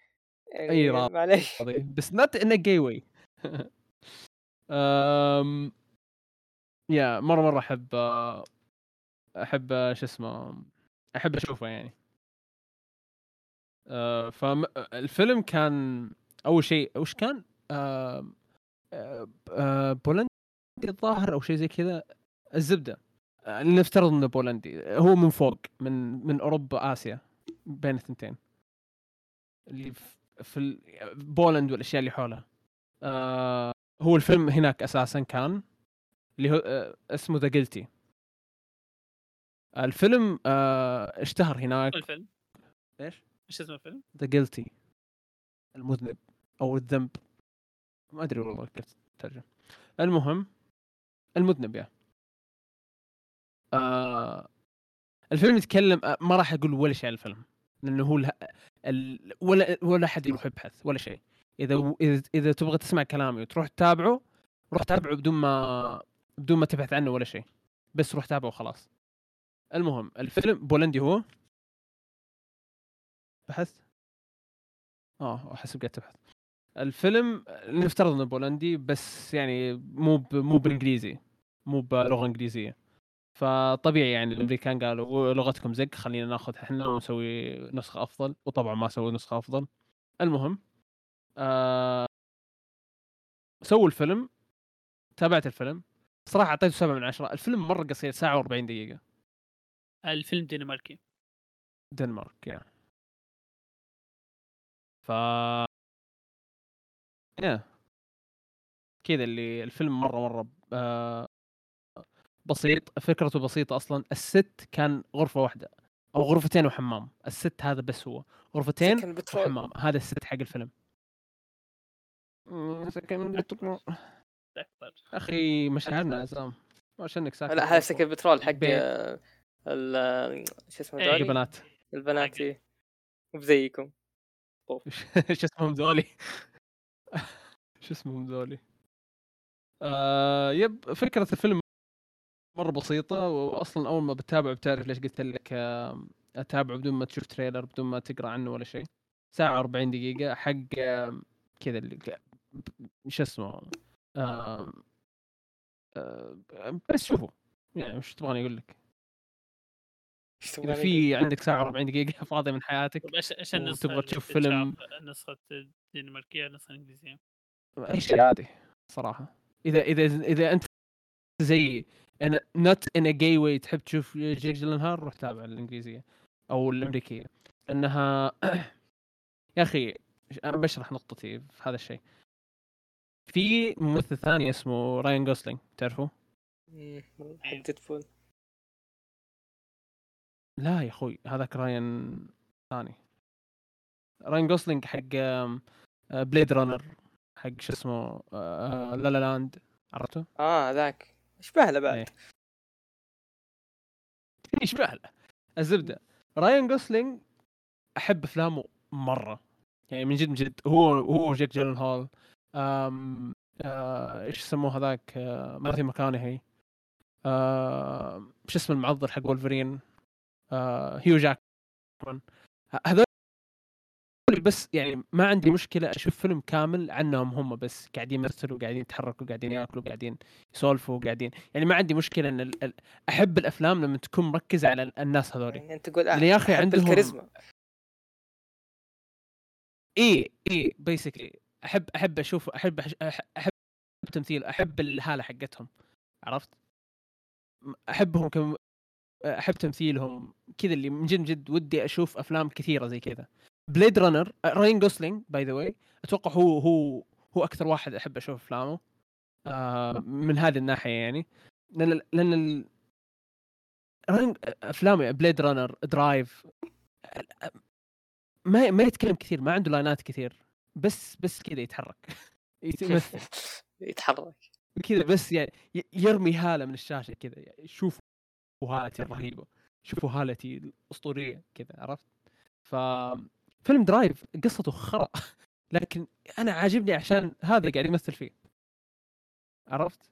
يعني أي راضي. معليش. بس a gay way. أم... يا مرة مرة أحب أحب شو اسمه أحب أشوفه يعني. أه فالفيلم كان أول شيء وش كان؟ أه أه بولندي الظاهر أو شيء زي كذا. الزبدة. أه نفترض إنه بولندي. هو من فوق من من أوروبا آسيا بين الثنتين. اللي في- بولند والأشياء اللي حولها آه هو الفيلم هناك أساسا كان اللي هو آه اسمه ذا جلتي الفيلم آه اشتهر هناك. الفيلم إيش؟ إيش اسم الفيلم؟ ذا جلتي المذنب أو الذنب. ما أدري والله كيف ترجم المهم المذنب يا آه الفيلم يتكلم آه، ما راح أقول ولا شيء عن الفيلم لأنه هو. ال... ولا ولا أحد يروح يبحث ولا شيء. إذا إذا إذا تبغى تسمع كلامي وتروح تتابعه روح تابعه بدون ما بدون ما تبحث عنه ولا شيء. بس روح تابعه وخلاص. المهم الفيلم بولندي هو. بحثت آه احسب قاعد تبحث الفيلم نفترض إنه بولندي بس يعني مو ب... مو بالإنجليزي مو بلغة إنجليزية. فطبيعي يعني الأمريكان قالوا لغتكم زق خلينا ناخذ إحنا ونسوي نسخة أفضل. وطبعا ما سووا نسخة أفضل. المهم آه سووا الفيلم تابعت الفيلم. صراحة أعطيته سبعة من عشرة. الفيلم مرة قصير ساعة و40 دقيقة. الفيلم دنماركي. دنمارك يعني ف يا كذا اللي الفيلم مرة مرة آه بسيط. فكرته بسيطة أصلا. الست كان غرفة واحدة أو غرفتين وحمام. الست هذا بس هو. غرفتين وحمام. هذا الست حق الفيلم. أخي مشاعرنا يا عزام. عشانك ساكت لا هذا سكن بترول حق. آه، ال شو اسمه إيه. البنات. البنات إيه. شو اسمهم ذولي شو اسمهم ذولي آه يب فكرة الفيلم مرة بسيطة واصلا أول ما بتتابع بتعرف ليش قلت لك آه أتابعه بدون ما تشوف تريلر بدون ما تقرأ عنه ولا شيء. ساعة و40 دقيقة حق آه كذا اللي شو اسمه آه بس شوفوا. يعني وش تبغاني أقول لك؟ إذا في عندك ساعة و40 دقيقة فاضية من حياتك طيب النسخه وتبغى اللي تشوف؟ فيلم؟ النسخه الدنماركية النسخه الإنجليزية أي شيء عادي صراحة اذا اذا إذا أنت زي أنا not in gay way تحب تشوف جيك جيلنهال روح تابع الإنجليزية أو الأمريكية لأنها يا أخي أنا بشرح نقطتي في هذا الشيء في ممثل ثاني اسمه راين جوسلينج تعرفه؟ مم، حق ديدبول لا يا أخوي هذاك راين ثاني. راين جوسلينج حق آه، بليد رانر حق شو اسمه آه، لا لا لاند. عرفته؟ آه ذاك اشبه له بعد. إيه. يشبه له. الزبدة. راين جوسلينج أحب أفلامه مرة. يعني من جد من جد. هو هو جيك جيلن هول آه إيش يسموه هذاك؟ آه ماثيو مكانهي آه شو اسمه المعضل حق وولفرين آه هيو جاكمان ه- هذول بس يعني ما عندي مشكلة أشوف فيلم كامل عنهم هم بس قاعدين يمثلوا قاعدين يتحركوا قاعدين ياكلوا قاعدين يسولفوا قاعدين يعني ما عندي مشكلة إن ال- ال- أحب الأفلام لما تكون مركزة على ال- الناس هذول يعني أنت تقول اللي يا أحب عندهم- الكاريزما إي إي بيسكلي احب أحب أشوف احب احب تمثيل أحب الهالة حقتهم عرفت؟ أحبهم كم أحب تمثيلهم كذا اللي من جد من جد ودي أشوف أفلام كثيرة زي كذا. بليد رانر راين جوسلينج by the way أتوقع هو هو هو أكثر واحد أحب أشوف أفلامه آه من هذه الناحية يعني. لأن لأن ال... راين أفلامه بليد رانر درايف ما ما يتكلم كثير ما عنده لاينات كثير بس بس كذا يتحرك. يتحرك. كذا بس يعني يرمي هالة من الشاشة كذا يعني شوفوا هالتي الرهيبة. شوفوا هالتي الأسطورية كذا عرفت؟ ف فيلم درايف قصته خرا لكن أنا عاجبني عشان هذا قاعد يمثل فيه. عرفت؟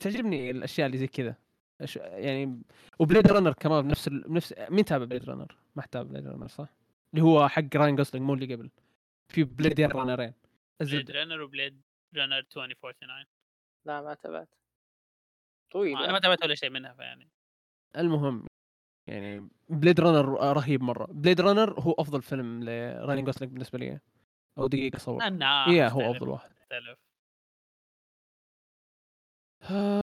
تعجبني الأشياء اللي زي كذا. أش- يعني وبليد رانر كمان بنفس ال... بنفس مين تابع بليد رانر؟ ما تابع بليد رانر صح؟ اللي هو حق راين جوسلينج مو اللي قبل. في بليد رانرين بليد. رانر وبليد رانر 2049 لا ما تابعت. طويل أنا ما تابعت ولا شيء منها فيعني. المهم يعني بليد رانر رهيب مرة. بليد رانر هو أفضل فيلم لراين جوسلينج بالنسبة لي. أو دقيقة صور أنا إيه هو أفضل واحد. مختلف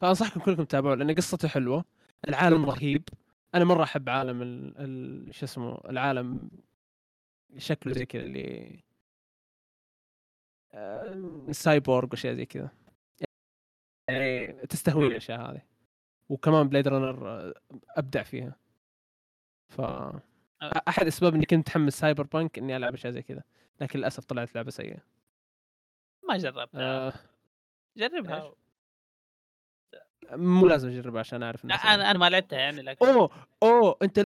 فأنصحكم كلكم تتابعوا لأن قصته حلوة. العالم رهيب. أنا مرة أحب عالم ال... ال... شو اسمه العالم شكله زي كذا اللي آه، السايبورغ واشياء زي كذا. يعني تستهوي الأشياء هذه. وكمان بليد رانر آه، أبدع فيها. ف أحد أسباب إني كنت متحمس سايبر بانك إني ألعب أشياء زي كذا. لكن للأسف طلعت لعبة سيئة. ما جربتها. آه. جربها مو لازم أجربها عشان أعرف الناس أنا أنا ما لعبتها يعني لكن أوه! أوه! أنت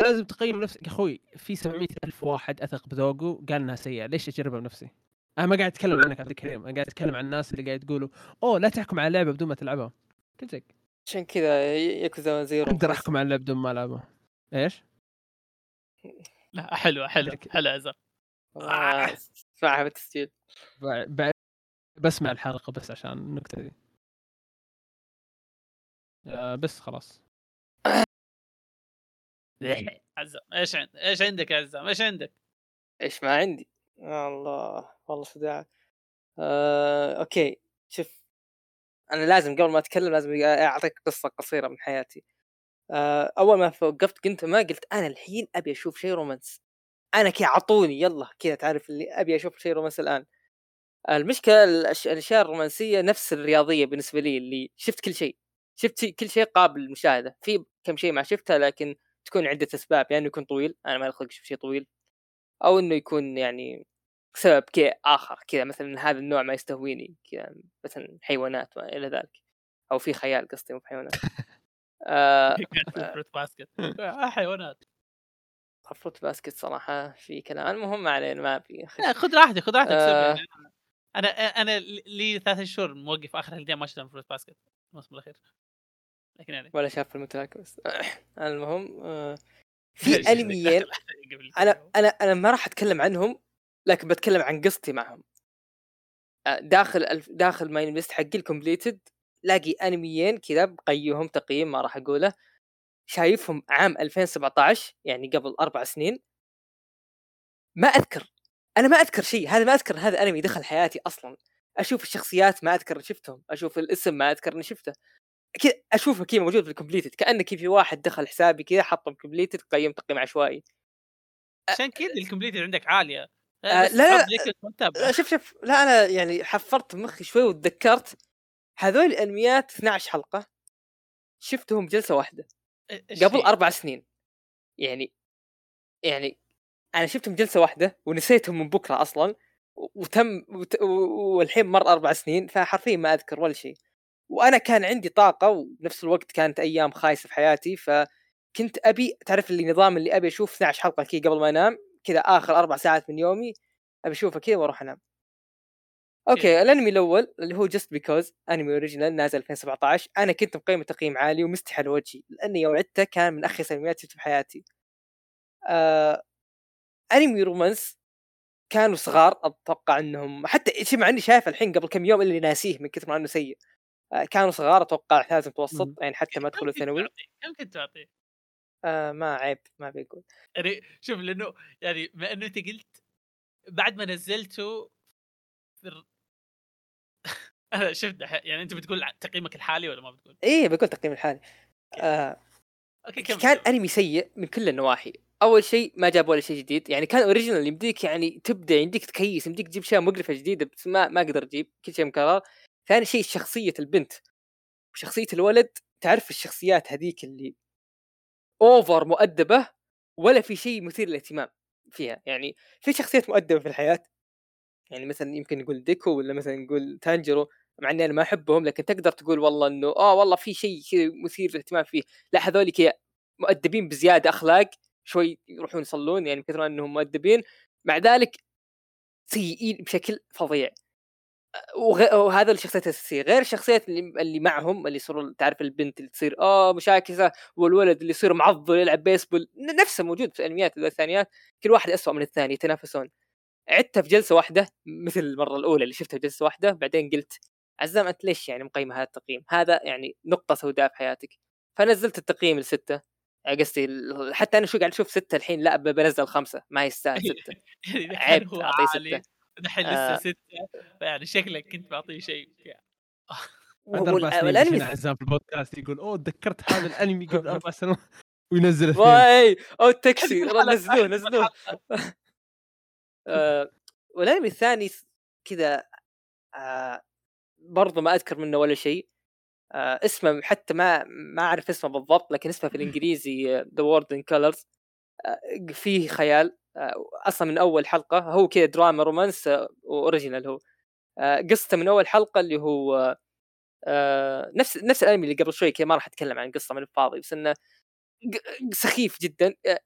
لازم تقيم نفسك. يا أخوي في 700 ألف واحد أثق بذوقه قال إنها سيئة. ليش أجربها بنفسي؟ أنا ما قاعد أتكلم عنك عبد الكريم أنا قاعد أتكلم عن الناس اللي قاعد يقولوا أوه لا تحكم على اللعبة بدون ما تلعبها. قلت لك عشان كذا ياكوزا زيرو أقدر أحكم على اللعبة بدون ما ألعبها. إيش؟ لا حلوة لكن- حلوة ازر اسمعها بالتسجيل بسمع الحلقة بس عشان النكتة دي. آه بس خلاص. عزام إيش عند إيش عندك يا عزام إيش عندك؟ إيش ما عندي. الله والله صداع آه، أوكي. شوف أنا لازم قبل ما أتكلم لازم أعطيك قصة قصيرة من حياتي. آه، أول ما وقفت قلت ما قلت أنا الحين أبي أشوف شيء رومانس. أنا كذا عطوني يلا كذا تعرف اللي أبي أشوف شيء رومانس الآن. المشكلة الأشياء الرومانسية نفس الرياضية بالنسبة لي اللي شفت كل شيء شفت كل شيء قابل للمشاهدة. في كم شيء ما شفتها لكن تكون عدة أسباب. يعني يكون طويل أنا ما خلق أشوف شيء طويل. أو إنه يكون يعني سبب كذا آخر كذا مثلا هذا النوع ما يستهويني كذا مثلا حيوانات وما إلى ذلك. أو في خيال قصدي مو بحيوانات. آه فروت باسكت آه، حيوانات. فروت باسكت صراحة في كلام. المهم ما علينا ما في لا، خذ راحتك خذ راحتك آه. سوي. أنا أنا لي ثلاث شهور موقف آخر الأيام ما شفت فروت باسكت الموسم الأخير. لكن يعني. ولا شاف المتلاك بس المهم آه في أنميين قبل أنا. أنا أنا ما راح أتكلم عنهم لكن بتكلم عن قصتي معهم. آه، داخل الف- داخل my list حقي ال completed لاقي أنميين كذا بقيهم تقييم ما راح أقوله. شايفهم عام 2017 يعني قبل أربع سنين. ما أذكر أنا ما أذكر شيء هذا ما أذكر هذا أنمي دخل حياتي أصلا. أشوف الشخصيات ما أذكر شفتهم أشوف الاسم ما أذكر إني شفته. كذا أشوفه كذا موجود في ال completed كأنه في واحد دخل حسابي كذا حطه completed قيم تقييم عشوائي عشان كذا ال completed عندك عالية. بس لا، المتابعة. لا، شوف شوف لا أنا يعني حفرت مخي شوي وتذكرت. هذول الأنميات 12 حلقة شفتهم جلسة واحدة. قبل؟ أربع سنين. يعني يعني أنا شفتهم جلسة واحدة ونسيتهم من بكرة أصلا وتم وت- والحين مر أربع سنين فحرفيا ما أذكر ولا شيء. وأنا كان عندي طاقة وبنفس الوقت كانت أيام خايسة في حياتي فكنت أبي تعرف اللي نظام اللي أبي أشوف 12 حلقة كذا قبل ما أنام كذا آخر أربع ساعات من يومي أبي أشوفها كذا وأروح أنام. okay. الأنمي الأول اللي هو جست بيكوز أنمي original نازل 2017 أنا كنت مقيمه تقييم عالي ومستحي على وجهي لأني يوم عدته كان من اخيس الانميات شفته في حياتي. آه... أنمي romance كانوا صغار أتوقع إنهم حتى شيء مع إني شايف الحين قبل كم يوم اللي ناسيه من كثر ما إنه سيء. آه... كانوا صغار أتوقع لازم متوسط. يعني حتى ما دخلوا ثانوي تعطيه؟ كم كنت تعطيه؟ آه ما عيب ما بيقول يعني شوف لأنه يعني ما إنه أنت قلت بعد ما نزلته في أنا شفت يعني أنت بتقول تقييمك الحالي ولا ما بتقول؟ إيه بقول تقييم الحالي آه okay كم كان أنمي سيء من كل النواحي أول شيء ما جاب ولا شيء جديد يعني كان original يمديك يعني تبدأ يمديك تكيس يمديك تجيب أشياء مقرفة جديدة بس ما ما أقدر أجيب كل شيء مكرر ثاني شيء شخصية البنت وشخصيه الولد تعرف الشخصيات هذيك اللي اوفر مؤدبة ولا في شيء مثير للاهتمام فيها؟ يعني في شخصيات مؤدبة في الحياة؟ يعني مثلا يمكن نقول ديكو ولا مثلا نقول تانجيرو مع إني أنا ما أحبهم لكن تقدر تقول والله إنه آه والله في شيء كذا مثير للاهتمام فيه. لا هذول مؤدبين بزيادة أخلاق شوي يروحون يصلون يعني كثر إنهم مؤدبين مع ذلك سيئين بشكل فظيع. وغ... وهذا الشخصيات الأساسية. غير الشخصيات اللي, اللي معهم اللي يصيروا تعرف البنت اللي تصير آه مشاكسة والولد اللي يصير معضل يلعب بيسبول نفسه موجود في الأنميات الثانيات. كل واحد أسوأ من الثاني يتنافسون. عدتها في جلسة واحدة مثل المرة الأولى اللي شفتها في جلسة واحدة بعدين قلت عزام أنت ليش يعني مقيمة هذا التقييم؟ هذا يعني نقطة سوداء في حياتك. فنزلت التقييم لستة قصدي حتى أنا شو قاعد أشوف ستة الحين لا بنزل خمسة ما يستاهل ستة. يعني عيب عالي ستة. دحين آه. لسه ستة يعني شكلك كنت بعطيه شيء بعد أربع سنين عزام في البودكاست يقول أوه تذكرت هذا الأنمي قبل أربع سنوات. وينزل اثنين واي! أو التاكسي. نزلوه نزلوه. آه، والأنمي الثاني كذا آه، برضه ما أذكر منه ولا شيء. آه، اسمه حتى ما ما أعرف اسمه بالضبط لكن اسمه في الإنجليزي The World in Colors فيه خيال. آه، أصلا من أول حلقة هو كذا دراما romance آه، و original هو. آه، قصته من أول حلقة اللي هو آه، نفس نفس الأنمي اللي قبل شوي كذا ما راح أتكلم عن القصة من الفاضي بس إنه سخيف جدا. آه،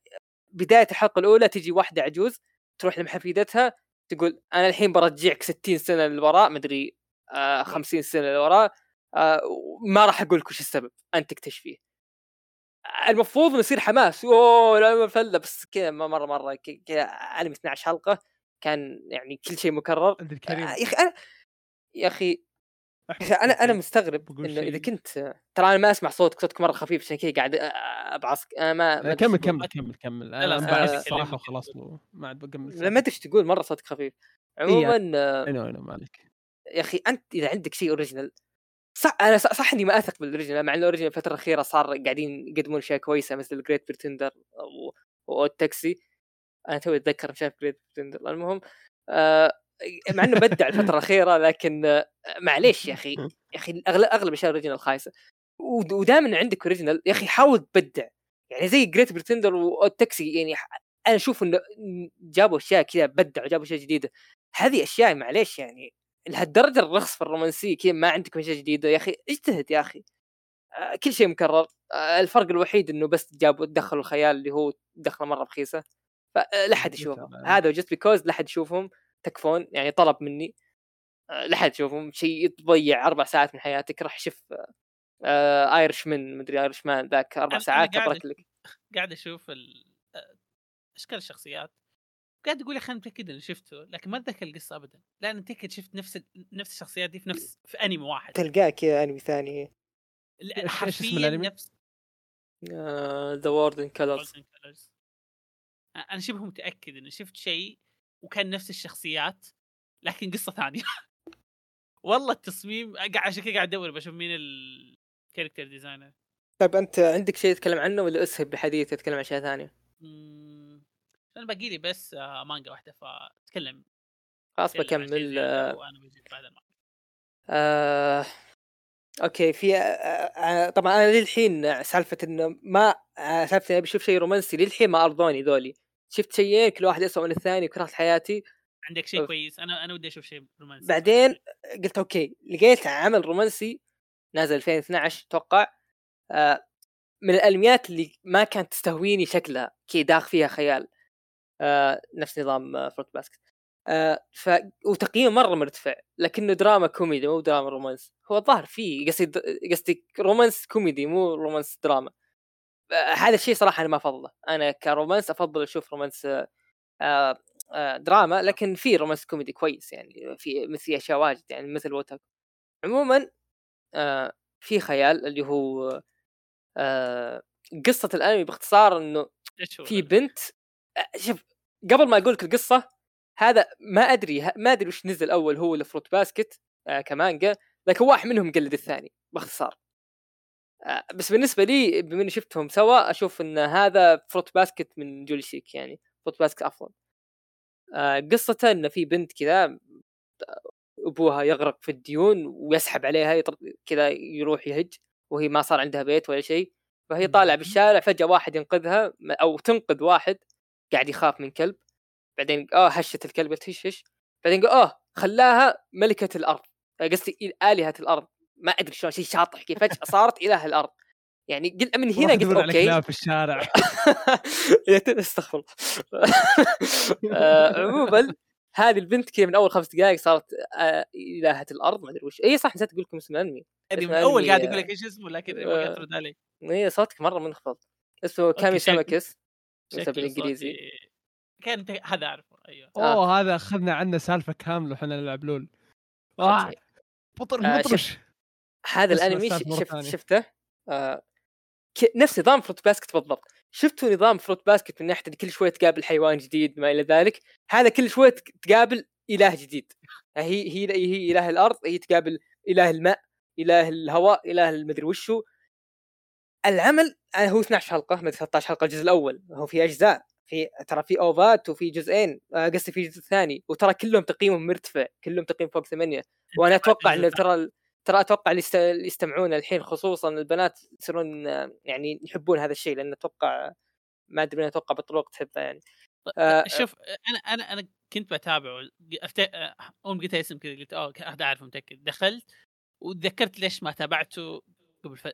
بداية الحلقة الأولى تجي واحدة عجوز تروح لحفيدتها تقول أنا الحين برجعك 60 سنة للوراء مدري آه 50 سنة للوراء آه ما راح أقول لك وش السبب أنت تكتشفيه. المفروض إنه يصير حماس. أوه لا فله بس كذا مرة مرة ك- كذا انمي 12 حلقة كان يعني كل شيء مكرر. عند آه، الكريم. يا أخي أنا يا أخي يا أحمد أخي أنا أنا. مستغرب إنه إذا. كنت ترى أنا ما أسمع صوتك صوتك مرة خفيف عشان كذا قاعد أبعصك. أنا ما ما آه، كمل. كمل كمل كمل. أنا آه، الصراحة. وخلاص ما عاد بكمل ما أدري إيش تقول. مرة صوتك خفيف. عموما آه، I know ما عليك. يا أخي أنت إذا عندك شيء original صح أنا صح, إني ما أثق بال original مع إن ال original الفترة الأخيرة صار قاعدين يقدمون أشياء كويسة مثل ال Great Pretender و Odd Taxi أنا توي أتذكر شايف Great Pretender المهم آه مع إنه بدع الفترة الأخيرة لكن آه معليش يا أخي يا أخي اغلب أغلب الاشياء ال original خايسة. ودائما عندك original يا أخي حاول تبدع. يعني زي Great Pretender و Odd Taxi يعني أنا أشوف إنه جابوا أشياء كذا بدعوا جابوا أشياء جديدة. هذه أشياء معليش يعني لهالدرجة الرخص في الرومانسية كذا ما عندكم اشياء جديدة. يا أخي اجتهد يا أخي. آه، كل شيء مكرر. آه، الفرق الوحيد إنه بس جابوا دخلوا الخيال اللي هو دخله مرة رخيصة. فلا حد يشوفهم. هذا Just Because لا حد يشوفهم. تكفون. يعني طلب مني. آه، لا حد يشوفهم. شيء تضيع أربع ساعات من حياتك. راح شوف آه Irishman مدري Irishman ذاك. أربع ساعات أبرك لك. قاعد أشوف ال... آه، اشكال الشخصيات؟ قاعد أقول يا أخي أنا متاكد إني شفته لكن ما أتذكر القصة ابدا. لا أنا متاكد شفت نفس نفس الشخصيات دي في نفس في أنمي واحد. تلقاه كذا أنمي ثاني. حرفيا؟ نفس. The World in Colors. أنا شبه متأكد إني شفت شيء وكان نفس الشخصيات لكن قصة ثانية. والله التصميم قاعد عشان كذا قاعد أدور بشوف مين character designer طيب أنت عندك شيء تتكلم عنه ولا اسهب بحديث تتكلم عن اشياء ثانية؟ أنا باقي لي بس آه، مانجا واحدة فتكلم خلاص بكمل آه وأنا بجيب بعد المانجا. آه... okay في آه... آه... طبعا أنا للحين سالفة إنه ما. سالفه اني بشوف شيء رومانسي للحين ما ارضوني ذولي. شفت شيئين كل واحد اسوء من الثاني وكرهت حياتي. عندك شيء كويس. أنا أنا ودي أشوف شيء رومانسي بعدين قلت okay لقيت عمل رومانسي نازل 2012 أتوقع آه من الانميات اللي ما كانت تستهويني شكلها. كي داخ فيها خيال. نفس نظام آه Fruit Basket آه ف وتقييمه مرة مرتفع لكنه دراما كوميدي مو دراما romance. هو الظاهر فيه قصدي قصدي romance كوميدي مو romance دراما. آه هذا الشيء صراحة أنا ما أفضله. أنا ك romance أفضل أشوف romance آه آه دراما لكن في romance كوميدي كويس يعني في مثل أشياء واجد يعني مثل Wotakoi عموما آه في خيال اللي هو آه قصة الأنمي باختصار إنه في بنت آه، شوف قبل ما أقول لك القصة هذا ما أدري ما أدري وش نزل أول هو ال Fruit Basket آه كمانجا لكن واحد منهم قلد الثاني باختصار. آه بس بالنسبة لي بما إني شفتهم سوا أشوف إن هذا Fruit Basket من جولي شيك يعني Fruit Basket أفضل. آه قصته إن في بنت كذا أبوها يغرق في الديون ويسحب عليها كذا يروح يهج وهي ما صار عندها بيت ولا شيء فهي طالعة بالشارع فجأة واحد ينقذها أو تنقذ واحد قاعد يخاف من كلب بعدين آه هشت الكلب قلت هش هش. بعدين قال آه خلاها ملكة الأرض. قصدي آلهة الأرض. ما أدري شلون شيء شاطح كيف فجأة صارت إله الأرض. يعني قلت من هنا قلت okay. في الشارع. استغفر آه، عموما هذه البنت كذا من أول خمس دقائق صارت آه إلهة الأرض ما أدري وش. اي صح نسيت أقول لكم اسم الانمي من أول قاعد أقول لك إيش اسمه لكن ما قاعد ترد علي. اي صوتك مرة منخفض. اسمه Kamisama Kiss اسمه بالإنجليزي. كان هذا أعرفه أيوه. أوه آه. هذا أخذنا عنه سالفة كاملة وحنا نلعب LoL. آه. بطر آه شف... هذا الأنمي شفت شفته؟ آه. نفس نظام Fruit Basket بالضبط. شفتوا نظام Fruit Basket من ناحية كل شوية تقابل حيوان جديد ما إلى ذلك؟ هذا كل شوية تقابل إله جديد. هي هي هي إله الأرض هي تقابل إله الماء إله الهواء إله المدري وشو. العمل آه، هو 12 حلقة من 13 حلقة الجزء الأول هو في أجزاء في ترى في أوفات وفي جزئين آه، قصدي في جزء ثاني وترى كلهم تقييمهم مرتفع كلهم تقييم فوق ثمانية. وأنا أتوقع إن ترى ترى أتوقع اللي يستمعون الحين خصوصا البنات يصيرون يعني يحبون هذا الشيء لأن أتوقع ما أدري أتوقع بطرق تحبه يعني. آه شوف أنا أنا أنا كنت بتابعه أفت... اول قلت اسم كذا قلت أوه هذا اعرف متأكد. دخلت وتذكرت ليش ما تابعته قبل ف...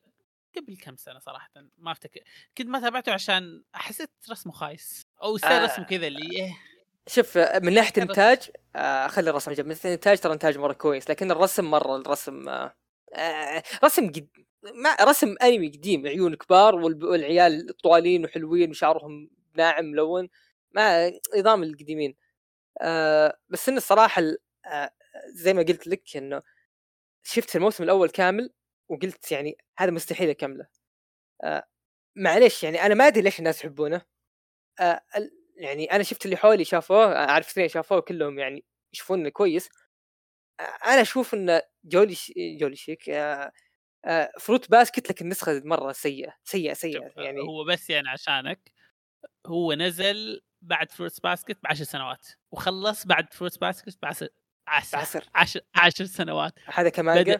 قبل كم سنة صراحة؟ ما أفتكر. كنت ما تابعته عشان حسيت رسمه خايس. أو سير آه. رسم كذا اللي إيه. شوف من ناحية إنتاج آه خلي الرسم جنب من إنتاج ترى إنتاج مرة كويس لكن الرسم مرة الرسم آه آه رسم قد... ما رسم أنمي قديم عيون كبار والعيال طوالين وحلوين وشعرهم ناعم ملون ما نظام القديمين. آه بس إن الصراحة آه زي ما قلت لك إنه شفت الموسم الأول كامل وقلت يعني هذا مستحيل أكمله. آه معليش يعني أنا ما أدري ليش الناس يحبونه. آه يعني أنا شفت اللي حولي شافوه أعرف اثنين شافوه كلهم يعني يشوفونه كويس. أنا أشوف إن جولي جولي شيك آه آه Fruit Basket لكن نسخه مرة سيئة سيئة سيئة يعني. هو بس يعني عشانك هو نزل بعد Fruit Basket بعشر سنوات وخلص بعد Fruit Basket بعشر عشر عشر, عشر سنوات. هذا كمان بدأ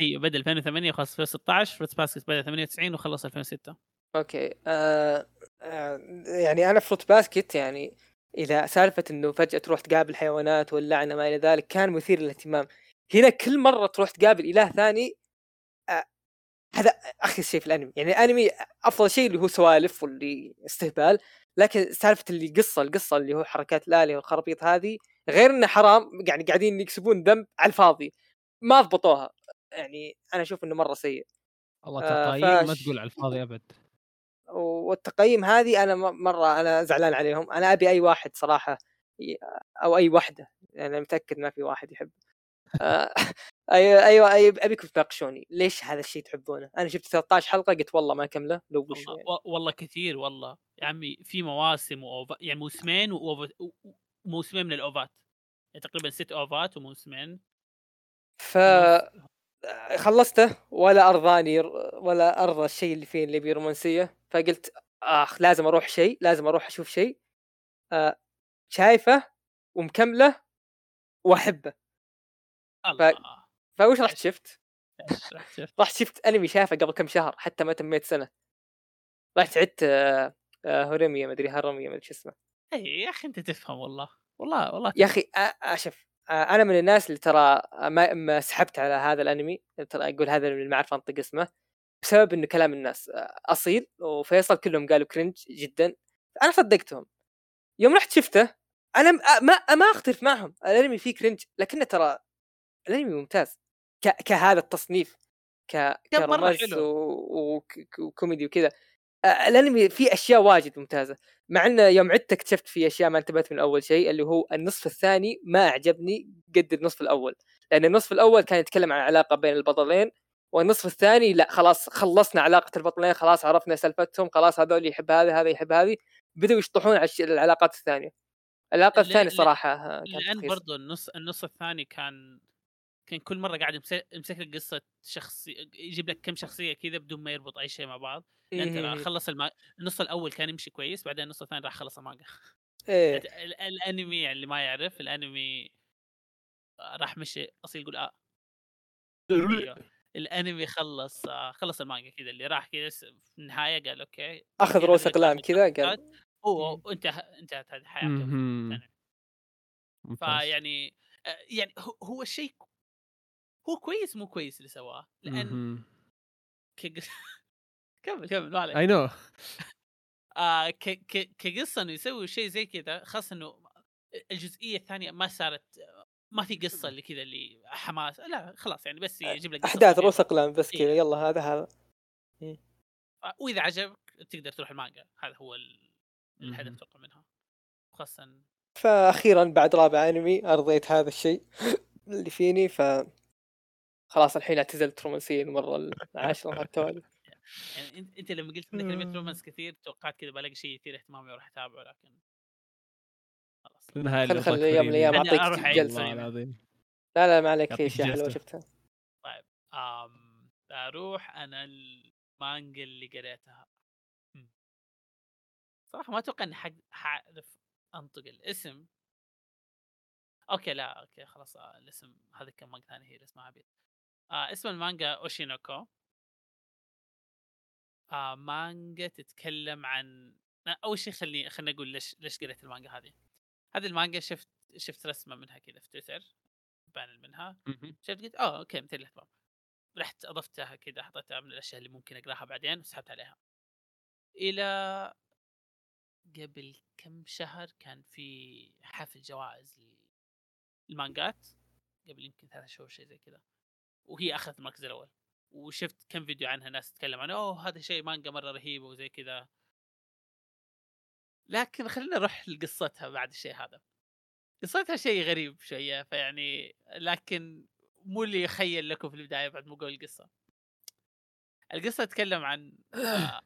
أيوه بدأ 2008 وخلص 2016 Fruit Basket بدأ 98 وخلص 2006 okay. آه آه يعني أنا Fruit Basket يعني إذا سالفة إنه فجأة تروح تقابل حيوانات واللعنة ما إلى ذلك كان مثير للاهتمام. هنا كل مرة تروح تقابل إله ثاني آه هذا اخيس شيء في الأنمي. يعني الأنمي أفضل شيء اللي هو سوالف واللي استهبال لكن سالفة اللي قصة القصة اللي هو حركات الآلهة والخرابيط هذه غير إنه حرام يعني قاعدين يكسبون ذنب على الفاضي. ما ضبطوها يعني أنا أشوف إنه مرة سيء. الله تقييم آه ما تقول على الفاضي أبد. والتقييم هذه أنا مرة أنا زعلان عليهم. أنا أبي أي واحد صراحة أو أي وحدة. يعني أنا متأكد ما في واحد يحب. آه، أيوه أيوه أي أبيكم تناقشوني. ليش هذا الشيء تحبونه؟ أنا شفت 13 حلقة قلت والله ما أكمله. لو والله, يعني. والله كثير والله. يا عمي في مواسم وأوفا يعني موسمين وموسمين من الأوفات. يعني تقريبا ست أوفات وموسمين. ف خلصته ولا أرضاني ولا أرضى الشيء اللي فيه اللي بيه رومانسيه فقلت آخ لازم أروح شيء لازم أروح أشوف شيء آه شايفه ومكمله وأحبه. الله. ف... فوش رحت شفت؟ رحت شفت؟ أنمي شافه قبل كم شهر حتى ما تميت سنة. رحت عدت آه آه هوريميا مدري هرميا مدري شو اسمه. اي يا أخي أنت تفهم والله. والله والله يا أخي أشوف أنا من الناس اللي ترى ما, ما سحبت على هذا الأنمي ترى أقول هذا اللي ما أعرف أنطق اسمه بسبب إنه كلام الناس أصيل وفيصل كلهم قالوا cringe جدا. أنا صدقتهم. يوم رحت شفته أنا ما ما أختلف معهم. الأنمي فيه cringe لكنه ترى الأنمي ممتاز. ك... كهذا التصنيف ك كرمز و... وكوميدي وكذا. الانمي فيه أشياء واجد ممتازة. مع إنه يوم عدت اكتشفت في أشياء ما انتبهت من أول شيء اللي هو النصف الثاني ما أعجبني قد النصف الأول. لأن النصف الأول كان يتكلم عن علاقة بين البطلين والنصف الثاني لا خلاص خلصنا علاقة البطلين خلاص عرفنا سالفتهم خلاص هذول يحب هذا هذا يحب هذه. بدأوا يشطحون على العلاقات الثانية. العلاقة الثانية صراحة لأن برضو النص النص الثاني كان كان كل مرة قاعد يمسك لك قصة شخصي يجيب لك كم شخصية كذا بدون ما يربط أي شيء مع بعض. لأن ترى خلص الما... النص الأول كان يمشي كويس بعدين النص الثاني راح خلص المانجا. إيه. الأنمي يعني اللي ما يعرف الأنمي راح مشي أصيل يقول آه. أيوه. الأنمي خلص آه، خلص المانجا كذا اللي راح كذا في النهاية قال أوكي. أخذ رؤوس اقلام كذا قال هو انتهى انتهت هذه حياته. فيعني آه، يعني هو الشيء هو كويس مو كويس اللي سواه لأن كمل كمل ما عليك اي نو آه كقصة إنه يسوي شيء زي كذا خاصة إنه الجزئية الثانية ما صارت ما في قصة اللي كذا اللي حماس لا خلاص يعني بس يجيب لك أحداث رؤوس أقلام بس كذا إيه. يلا هذا هذا. إيه. وإذا عجبك تقدر تروح المانجا هذا هو الهدف أتوقع منها. خاصة فاخيرا بعد رابع أنمي أرضيت هذا الشيء اللي فيني ف خلاص الحين اعتزلت رومانسيا المره العاشره التوالي يعني انت لما قلت انك كلمه رومانس كثير توقعت كذا بلاقي شيء يثير اهتمامي وأروح أتابعه لكن خلاص. خل خل يوم من الأيام أعطيك جلسة. لا لا ما عليك في أشياء حلوة شفتها. طيب أم... أروح أنا المانجا اللي قريتها. صراحة ما أتوقع إني حأعرف أنطق الاسم. okay لا okay خلاص آه، الاسم هذا كم مانجا ثاني هي اسمها عبيد آه اسم المانجا أوشينوكو. آه مانجا تتكلم عن أول شيء خليني خليني أقول ليش ليش قريت المانجا هذه. هذه المانجا شفت شفت رسمة منها كذا في تويتر panel منها. شفت قلت آه okay مثير للاهتمام. رحت أضفتها كذا حطيتها من الأشياء اللي ممكن أقراها بعدين وسحبت عليها. إلى قبل كم شهر كان في حفل جوائز للمانجات قبل يمكن ثلاث شهور شيء زي كذا. وهي أخذت المركز الأول. وشفت كم فيديو عنها ناس تتكلم عنه أوه هذا شيء مانجا مرة رهيبه وزي كذا. لكن خلينا نروح لقصتها بعد الشيء هذا. قصتها شيء غريب شوية فيعني لكن مو اللي يخيل لكم في البداية بعد ما أقول القصة. القصة تتكلم عن آه،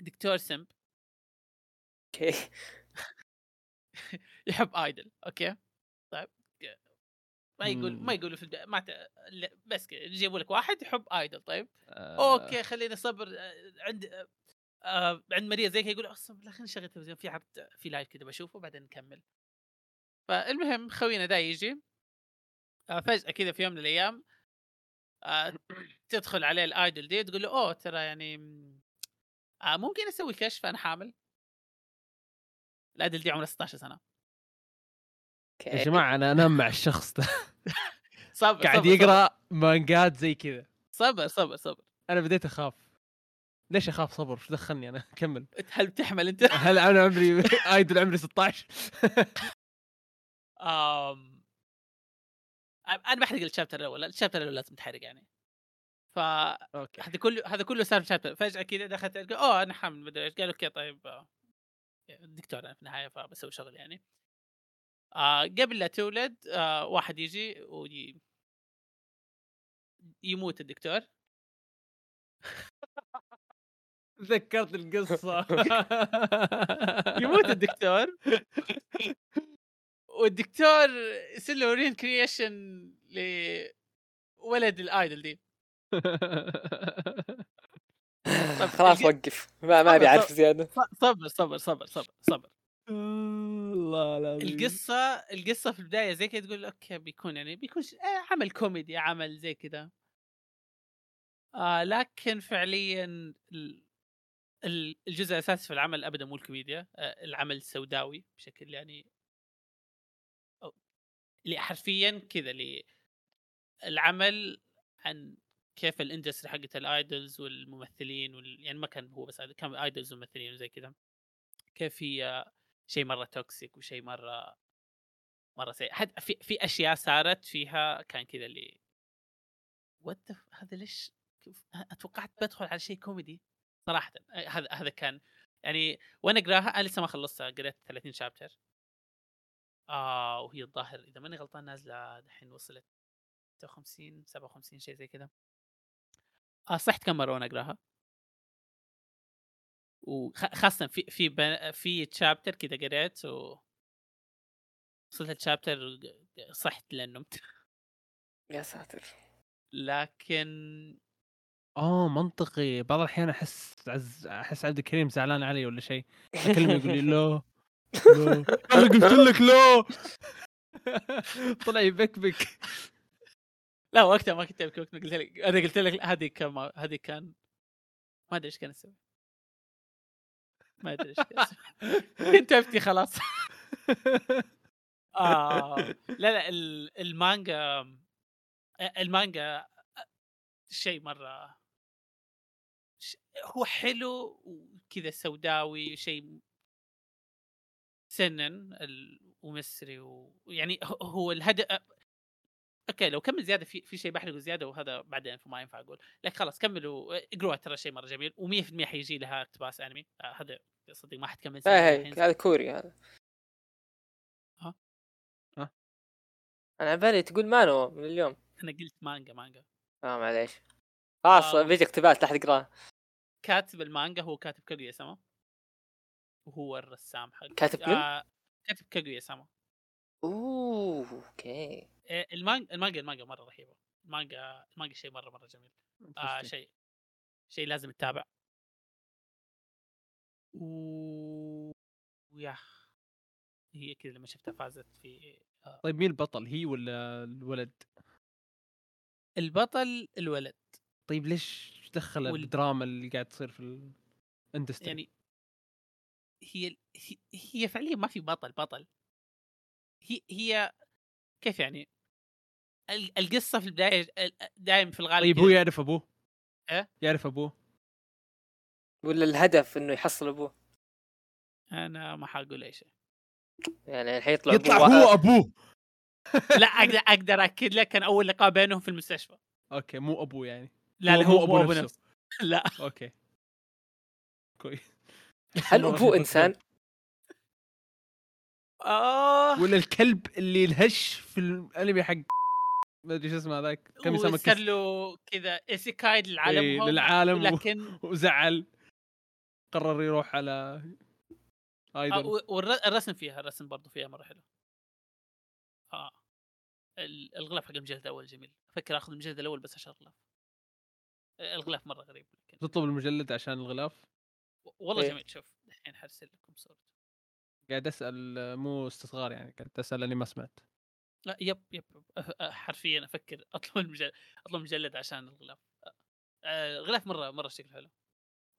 دكتور simp. okay. يحب idol okay؟ طيب. ما يقول ما يقولوا في ما ت... بس كذا. يجيبوا لك واحد يحب idol طيب؟ آه. okay خليني صبر. آه، عند آه عند مريض زي كذا يقول أصلا لا خلينا نشغل التلفزيون. في عرض في live كذا بشوفه بعدين نكمل. فالمهم خوينا دا يجي. آه فجأة كذا في يوم من الأيام آه تدخل عليه ال idol دي تقول له أوه ترى يعني آه ممكن أسوي كشف أنا حامل. ال idol دي عمرها 16 سنة. يا جماعة أنا انام مع الشخص ده. صبر قاعد يقرأ مانجات زي كذا. صبر صبر صبر. أنا بديت أخاف. ليش أخاف صبر؟ شو دخلني أنا؟ كمل. هل بتحمل أنت؟ هل أنا عمري idol عمري 16 أم... أنا بحرق ال chapter الأول ال chapter الأول لازم تحرق يعني. ف okay. هذا كله هذا كله صار chapter. فجأة كذا دخلت أوه أنا حامل مدري إيش. قال okay طيب آه، دكتور أنا في النهاية فبسوي شغل يعني. آه قبل لا تولد آه واحد يجي وي... يموت الدكتور. ذكرت القصة. يموت الدكتور. والدكتور يصير له reincarnation ل ولد ال idol دي. خلاص الج- وقف. ما ما أبي أعرف زيادة. صبر صبر صبر صبر صبر. الله العظيم. القصة القصة في البداية زي كذا تقول okay بيكون يعني بيكون آه، عمل كوميدي عمل زي كذا آه لكن فعليا ال- ال- الجزء الأساسي في العمل ابدا مو الكوميديا آه العمل السوداوي بشكل يعني اللي حرفيا كذا اللي العمل عن كيف ال industry حقت ال idols والممثلين وال... يعني ما كان هو بس كان idols وممثلين وزي كذا. كيف هي شيء مرة toxic وشيء مرة مرة سيء. حتى في في أشياء صارت فيها كان كذا اللي وات هذا ليش أتوقعت بدخل على شيء كوميدي صراحة. آه، هذا هذا كان. يعني وأنا أقراها أنا لسه ما خلصتها قريت 30 شابتر آه وهي الظاهر إذا ماني غلطان نازلة دحين وصلت 56 57 شيء زي كذا. آه صحت كم مرة وأنا أقراها؟ وخاصه في في في تشابتر كذا قريت و وصلت التشابتر صحت لأن نمت. يا ساتر. لكن آه منطقي. بعض الأحيان أحس عز أحس عبد الكريم زعلان علي ولا شيء. اكلمه يقول لي لا أنا قلت لك لا. طلع يبكبك. لا وقتها ما كنت أبكي، وقتها قلت لك أنا قلت لك هذه كان هذه كان ما أدري إيش كان أسوي ما أدري إيش كنت خلاص. آه. لا لا ال- المانجا المانجا شيء مرة هو حلو وكذا سوداوي شيء سنن ومصري ويعني هو الهدف أوكي لو كمل زيادة في في شيء بحرقه زياده وهذا بعدين فما ينفع أقول. لكن خلاص كملوا اقروها ترى شيء مرة جميل و100% حيجي لها اقتباس أنمي. آه هذا صدق ما حتكمل إيه هذا كوري هذا. ها؟ ها؟ أنا بالي تقول مانو من اليوم. أنا قلت مانجا مانجا. آه معليش. خلاص آه. بيجي اقتباس لا احد يقراه كاتب المانجا هو كاتب كاغويا سما وهو الرسام حق كاتب؟ آه كاتب كاغويا سما أوه okay. آه المانجا المانجا المانجا مرة رهيبة. المانجا المانجا شيء مرة مرة جميل. آه شيء شيء لازم يتابع و ويا هي كذا لما شفتها فازت في آه. طيب مين البطل هي ولا الولد؟ البطل الولد. طيب ليش دخل وال- الدراما اللي قاعد تصير في ال industry يعني هي هي, فعليا ما في بطل بطل. هي هي كيف يعني القصة في البداية دائما في الغالب طيب هو يعرف أبوه؟ إيه؟ يعرف أبوه؟ ولا الهدف إنه يحصل أبوه؟ أنا ما حقول أي شيء. يعني الحين يطلع أبوه هو أبوه. لا أقدر أقدر أكد لك كان أول لقاء بينهم في المستشفى. أوكي مو أبوه يعني. لا لا هو أبو مو ابو نفسه. نفسه. لا. أوكي. كويس. هل أبوه إنسان؟ آه. ولا الكلب اللي الهش في الأنمي حق ما أدري شو اسمه هذاك كم يسمى وصار كس له كذا ايسيكاي إيه، للعالم للعالم و- لكن وزعل. قرر يروح على آه ايدل والرسم فيها الرسم برضو فيها مرة حلو. آه. ال- الغلاف حق المجلد الأول جميل. أفكر آخذ المجلد الأول بس عشان الغلاف. الغلاف مرة غريب لكن تطلب المجلد عشان الغلاف؟ والله إيه. جميل. شوف الحين حرسل لكم صورته. قاعد أسأل مو استصغار يعني قاعد أسأل لأني ما سمعت. لا يب يب يب. أف- أ- حرفيا أفكر أطلب المجلد أطلب مجلد عشان الغلاف آه، الغلاف مرة مرة شكله حلو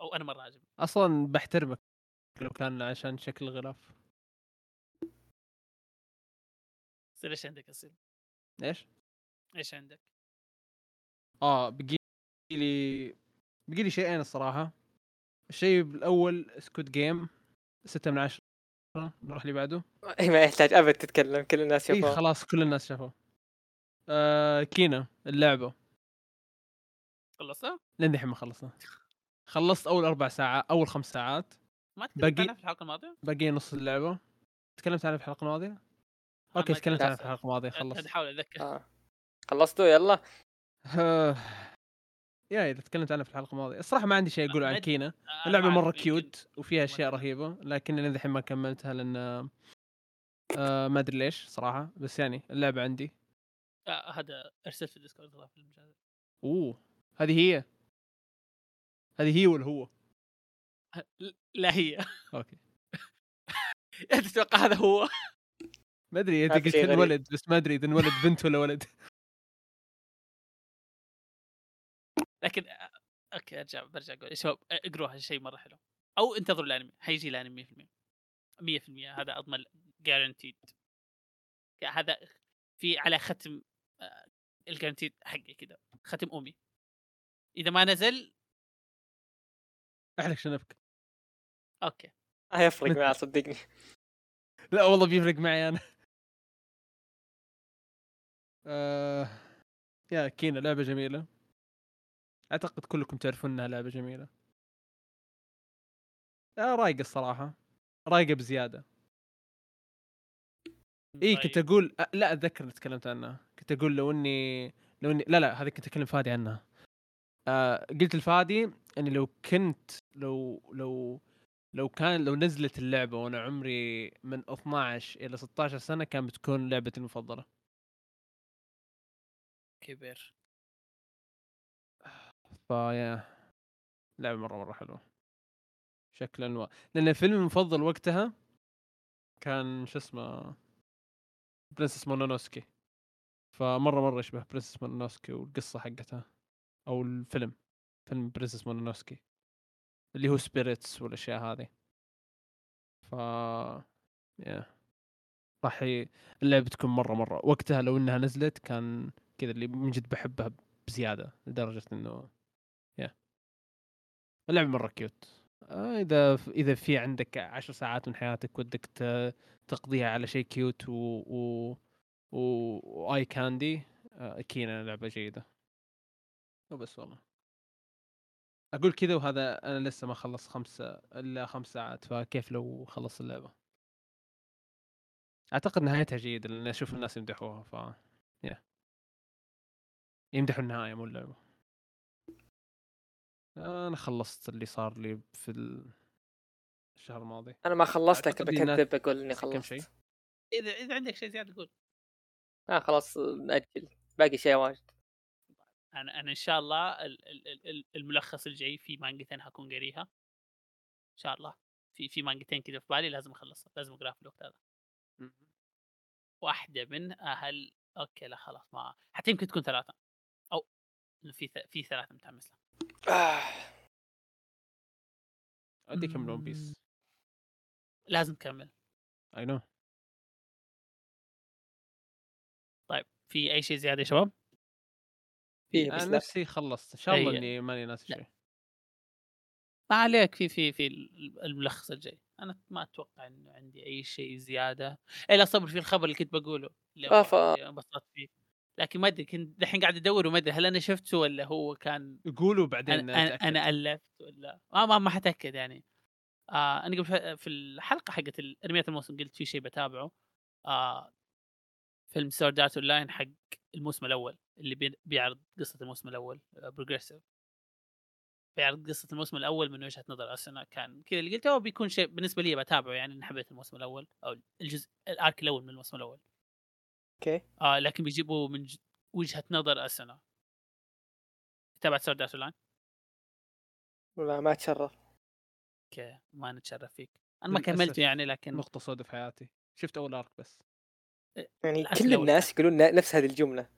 أو أنا مرة عجبني أصلا بحترمك لو كان عشان شكل الغلاف بس إيش عندك أصيل؟ إيش؟ إيش عندك؟ آه بقي لي بقي لي شيئين الصراحة الشيء الأول سكوت جيم 6 من 10 نروح اللي بعده. اي ما يحتاج أبد تتكلم كل الناس اي شافوه. خلاص كل الناس شافوه. آه كينا اللعبة. خلصتها؟ لين الحين ما خلصنا. خلصت أول أربع ساعات أول خمس ساعات. ما تكلمت باقي- عنها في الحلقة الماضية؟ باقي نص اللعبة. تكلمت عنها في الحلقة الماضية؟ okay تكلمت. عنها في الحلقة الماضية خلصت. احاول أتذكر. آه. خلصتوا يلا. آه، يا إذا تكلمت عنها في الحلقة الماضية. الصراحة ما عندي شيء أقول ما عن. كينا اللعبة مرة cute وفيها أشياء. رهيبة لكن لين الحين ما كملتها لأن آه ما أدري ليش صراحة. بس يعني اللعبة عندي. آه هذا أرسلت في الديسكورد في المجال أوه هذه هي. هذه هي ولا هو؟ لا هي. okay. أنت تتوقع هذا هو؟ ما أدري انت قلت شيء غريب. ولد بس ما أدري إذا انولد بنت ولا ولد. لكن okay أرجع برجع أقول يا شباب اقروها شيء مرة حلو أو انتظروا الأنمي حيجي الأنمي 100% 100% هذا أضمن guaranteed هذا في على ختم آه، ال guaranteed حقي كذا ختم امي إذا ما نزل احلك شنبك أوكي. يفرق مثل- معاه صدقني. لا والله بيفرق معي أنا. آه... يا كينا لعبة جميلة. أعتقد كلكم تعرفون إنها لعبة جميلة. آه رايقة الصراحة. رايقة بزيادة. اي كنت طيب. أقول أ- لا أتذكر تكلمت عنها. كنت أقول لو إني لو إني لا لا هذه كنت اكلم فادي عنها. آه قلت لفادي إني لو كنت لو لو لو كان لو نزلت اللعبة وأنا عمري من 12 إلى 16 سنة كان بتكون لعبتي المفضلة. كبير. فيا لعبة مرة مرة حلوة. شكلا و... لأن الفيلم المفضل وقتها كان شو اسمه Princess Mononoke فمرة مرة يشبه Princess Mononoke والقصة حقتها أو الفيلم فيلم Princess Mononoke اللي هو spirits والأشياء هذه. ف yeah راح. اللعبة تكون مرة مرة. وقتها لو إنها نزلت كان كذا اللي من جد بحبها بزيادة لدرجة إنه اللعبة مرة cute آه، إذا إذا في عندك عشر ساعات من حياتك ودك تقضيها على شيء كيوت و و وآي كاندي آه، كينا لعبة جيدة. وبس والله. أقول كذا وهذا أنا لسه ما خلص خمسة إلا خمس ساعات فكيف لو خلص اللعبة؟ أعتقد نهايتها جيدة لأن أشوف الناس يمدحوها ف يا يمدحوا النهاية مو اللعبة. أنا خلصت اللي صار لي في ال- الشهر الماضي. أنا ما خلصت لكن بكذب أقول إني كم خلصت. شيء إذا إذا عندك شيء زيادة قول. آه خلاص نأجل. باقي شيء واجد. أنا أنا إن شاء الله ال- ال- ال- الملخص الجاي في مانجتين حكون قاريها إن شاء الله. في في مانجتين كذا في بالي لازم أخلصها. لازم أقراها في الوقت هذا. واحدة منها هل okay لا خلاص ما حتى يمكن تكون ثلاثة. أو إنه في ث- في ثلاثة متحمس لها. آه. ادي كم One Piece لازم تكمل. I know طيب في أي شيء زيادة يا شباب؟ فيه بس أنا لا. نفسي خلصت. إن شاء الله إني ماني ناسي. شيء. ما عليك في في في ال- الملخص الجاي. أنا ما أتوقع إنه عندي أي شيء زيادة. الا صبر في الخبر اللي كنت بقوله اللي انبسطت فيه. لكن ما أدري كنت دحين قاعد أدور وما أدري هل أنا شفته ولا هو كان قولوا بعدين أنا أنا. أنا ألفت ولا؟ ما ما, ما حتأكد يعني. آه أنا قبل في الحلقة حقت أنميات الموسم قلت في شيء بتابعه. آه فيلم Sword Art Online حق الموسم الأول اللي بي- بيعرض قصة الموسم الأول Progressive بيعرض قصة الموسم الأول من وجهة نظر أسونا كان كذا اللي قلته بيكون شيء بالنسبة لي بتابعه يعني إني حبيت الموسم الأول أو الجزء ال arc الأول من الموسم الأول. okay. آه لكن بيجيبوا من ج- وجهة نظر أسونا تابعت Sword Art Online لا ما أتشرف. okay ما نتشرف فيك. أنا ما كملته يعني لكن نقطة سوداء في حياتي. شفت أول arc بس. يعني كل الناس يقولون نفس هذه الجملة.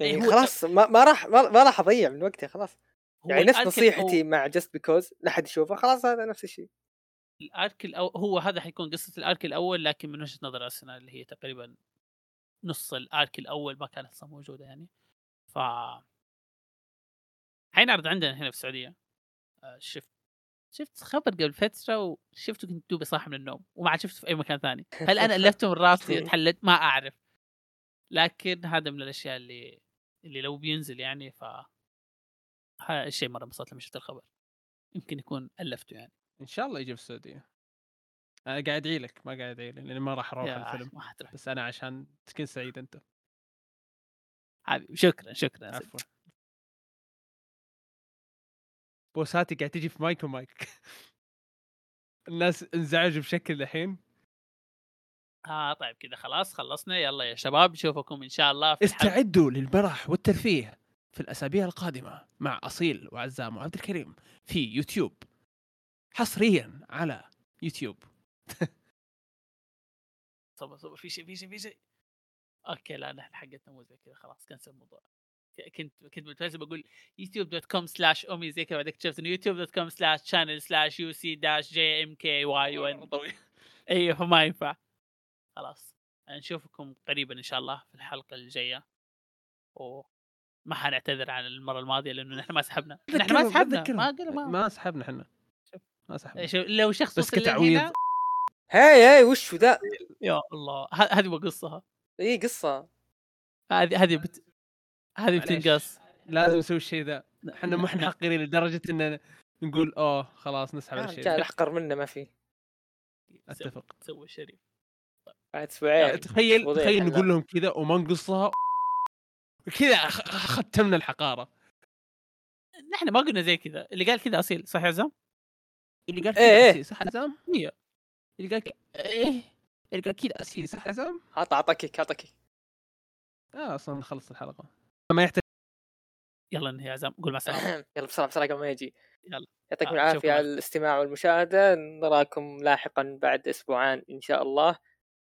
يعني إيه هو- خلاص ما, ما راح ما, ما راح أضيع من وقتي خلاص. هو يعني نفس نصيحتي الأو- مع Just Because لا حد يشوفه خلاص هذا نفس الشيء. الأرك الأو... هو هذا حيكون قصة الأرك الأول لكن من وجهة نظر اسنا اللي هي تقريبا نص الارك الأول ما كانت أصلا موجودة يعني. ف حينعرض عندنا هنا في السعودية. آه، شفت شفت خبر قبل فترة وشفته كنت دوبي صاحي من النوم وما عاد شفته في أي مكان ثاني. هل أنا ألفته من راسي تحلت ما أعرف. لكن هذا من الأشياء اللي اللي لو بينزل يعني ف هذا الشيء مرة انبسطت لما شفت الخبر. يمكن يكون ألفته يعني. إن شاء الله يجي في السعودية. أنا قاعد ادعي لك ما قاعد ادعي لك لاني ما راح أروح الفيلم. ما حتروح بس أنا عشان تكون سعيد أنت. حبيبي شكرا شكرا. عفوا. بوساتي قاعد تجي في مايك ومايك. الناس انزعجوا بشكل الحين. آه طيب كذا خلاص خلصنا. يلا يا شباب نشوفكم إن شاء الله في. استعدوا للمرح والترفيه في الأسابيع القادمة مع أصيل وعزام وعبد الكريم في يوتيوب. حصريا على يوتيوب. صبر صبر. في شيء في شيء في شيء. okay لا نحن حقتنا مو زي كذا خلاص كنسل الموضوع. كنت كنت متفلسف بقول YouTube dot com slash امي زي كذا. بعدين اكتشفت إنه YouTube dot com slash channel slash UC dash GMKY و N أيوه فما ينفع. خلاص. نشوفكم قريبا إن شاء الله في الحلقة الجاية. وما حنعتذر عن المرة الماضية لأنه نحن ما سحبنا. نحن ما سحبنا. ما ما سحبنا إحنا. ما سحبنا. لو شخص بس كتعويض. هاي هاي وش ذا؟ يا الله ه- هذه بقصها اي قصة. هذه هذه بت... هذه. بتنقص. لازم نسوي الشيء ذا. إحنا ما إحنا حقيرين لدرجة إن نقول أوه خلاص نسحب على الشيء. ذا احقر منه ما في. أتفق. تسوي شريف. بعد أسبوعين. تخيل تخيل. نقول لهم كذا وما نقصها. كذا خ- ختمنا الحقارة. نحن ما قلنا زي كذا. اللي قال كذا أصيل صح يا عزام؟ اللي قال إيه، كذا إيه. أسيل صح عزام؟ هي اللي قال ك- ايه اللي قال كذا اسيل صح عزام؟ عطى عطى كيك عطى كيك اه اصلا نخلص الحلقه ما يحتاج يلا انهي يا عزام قول مع السلامه يلا بسرعه بسرعه قبل ما يجي يلا. يعطيكم آه، العافيه شكراً. على الاستماع والمشاهده نراكم لاحقا بعد اسبوعان ان شاء الله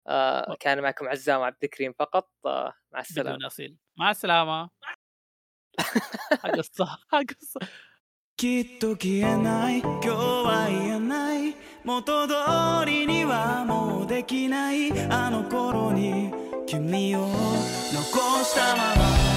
آه كان معكم عزام وعبد الكريم فقط آه مع السلامه بدون اصيل مع السلامه حقصة حقصة きっと消えない今日は言えない 元通りにはもうできない。あの頃に君を残したまま。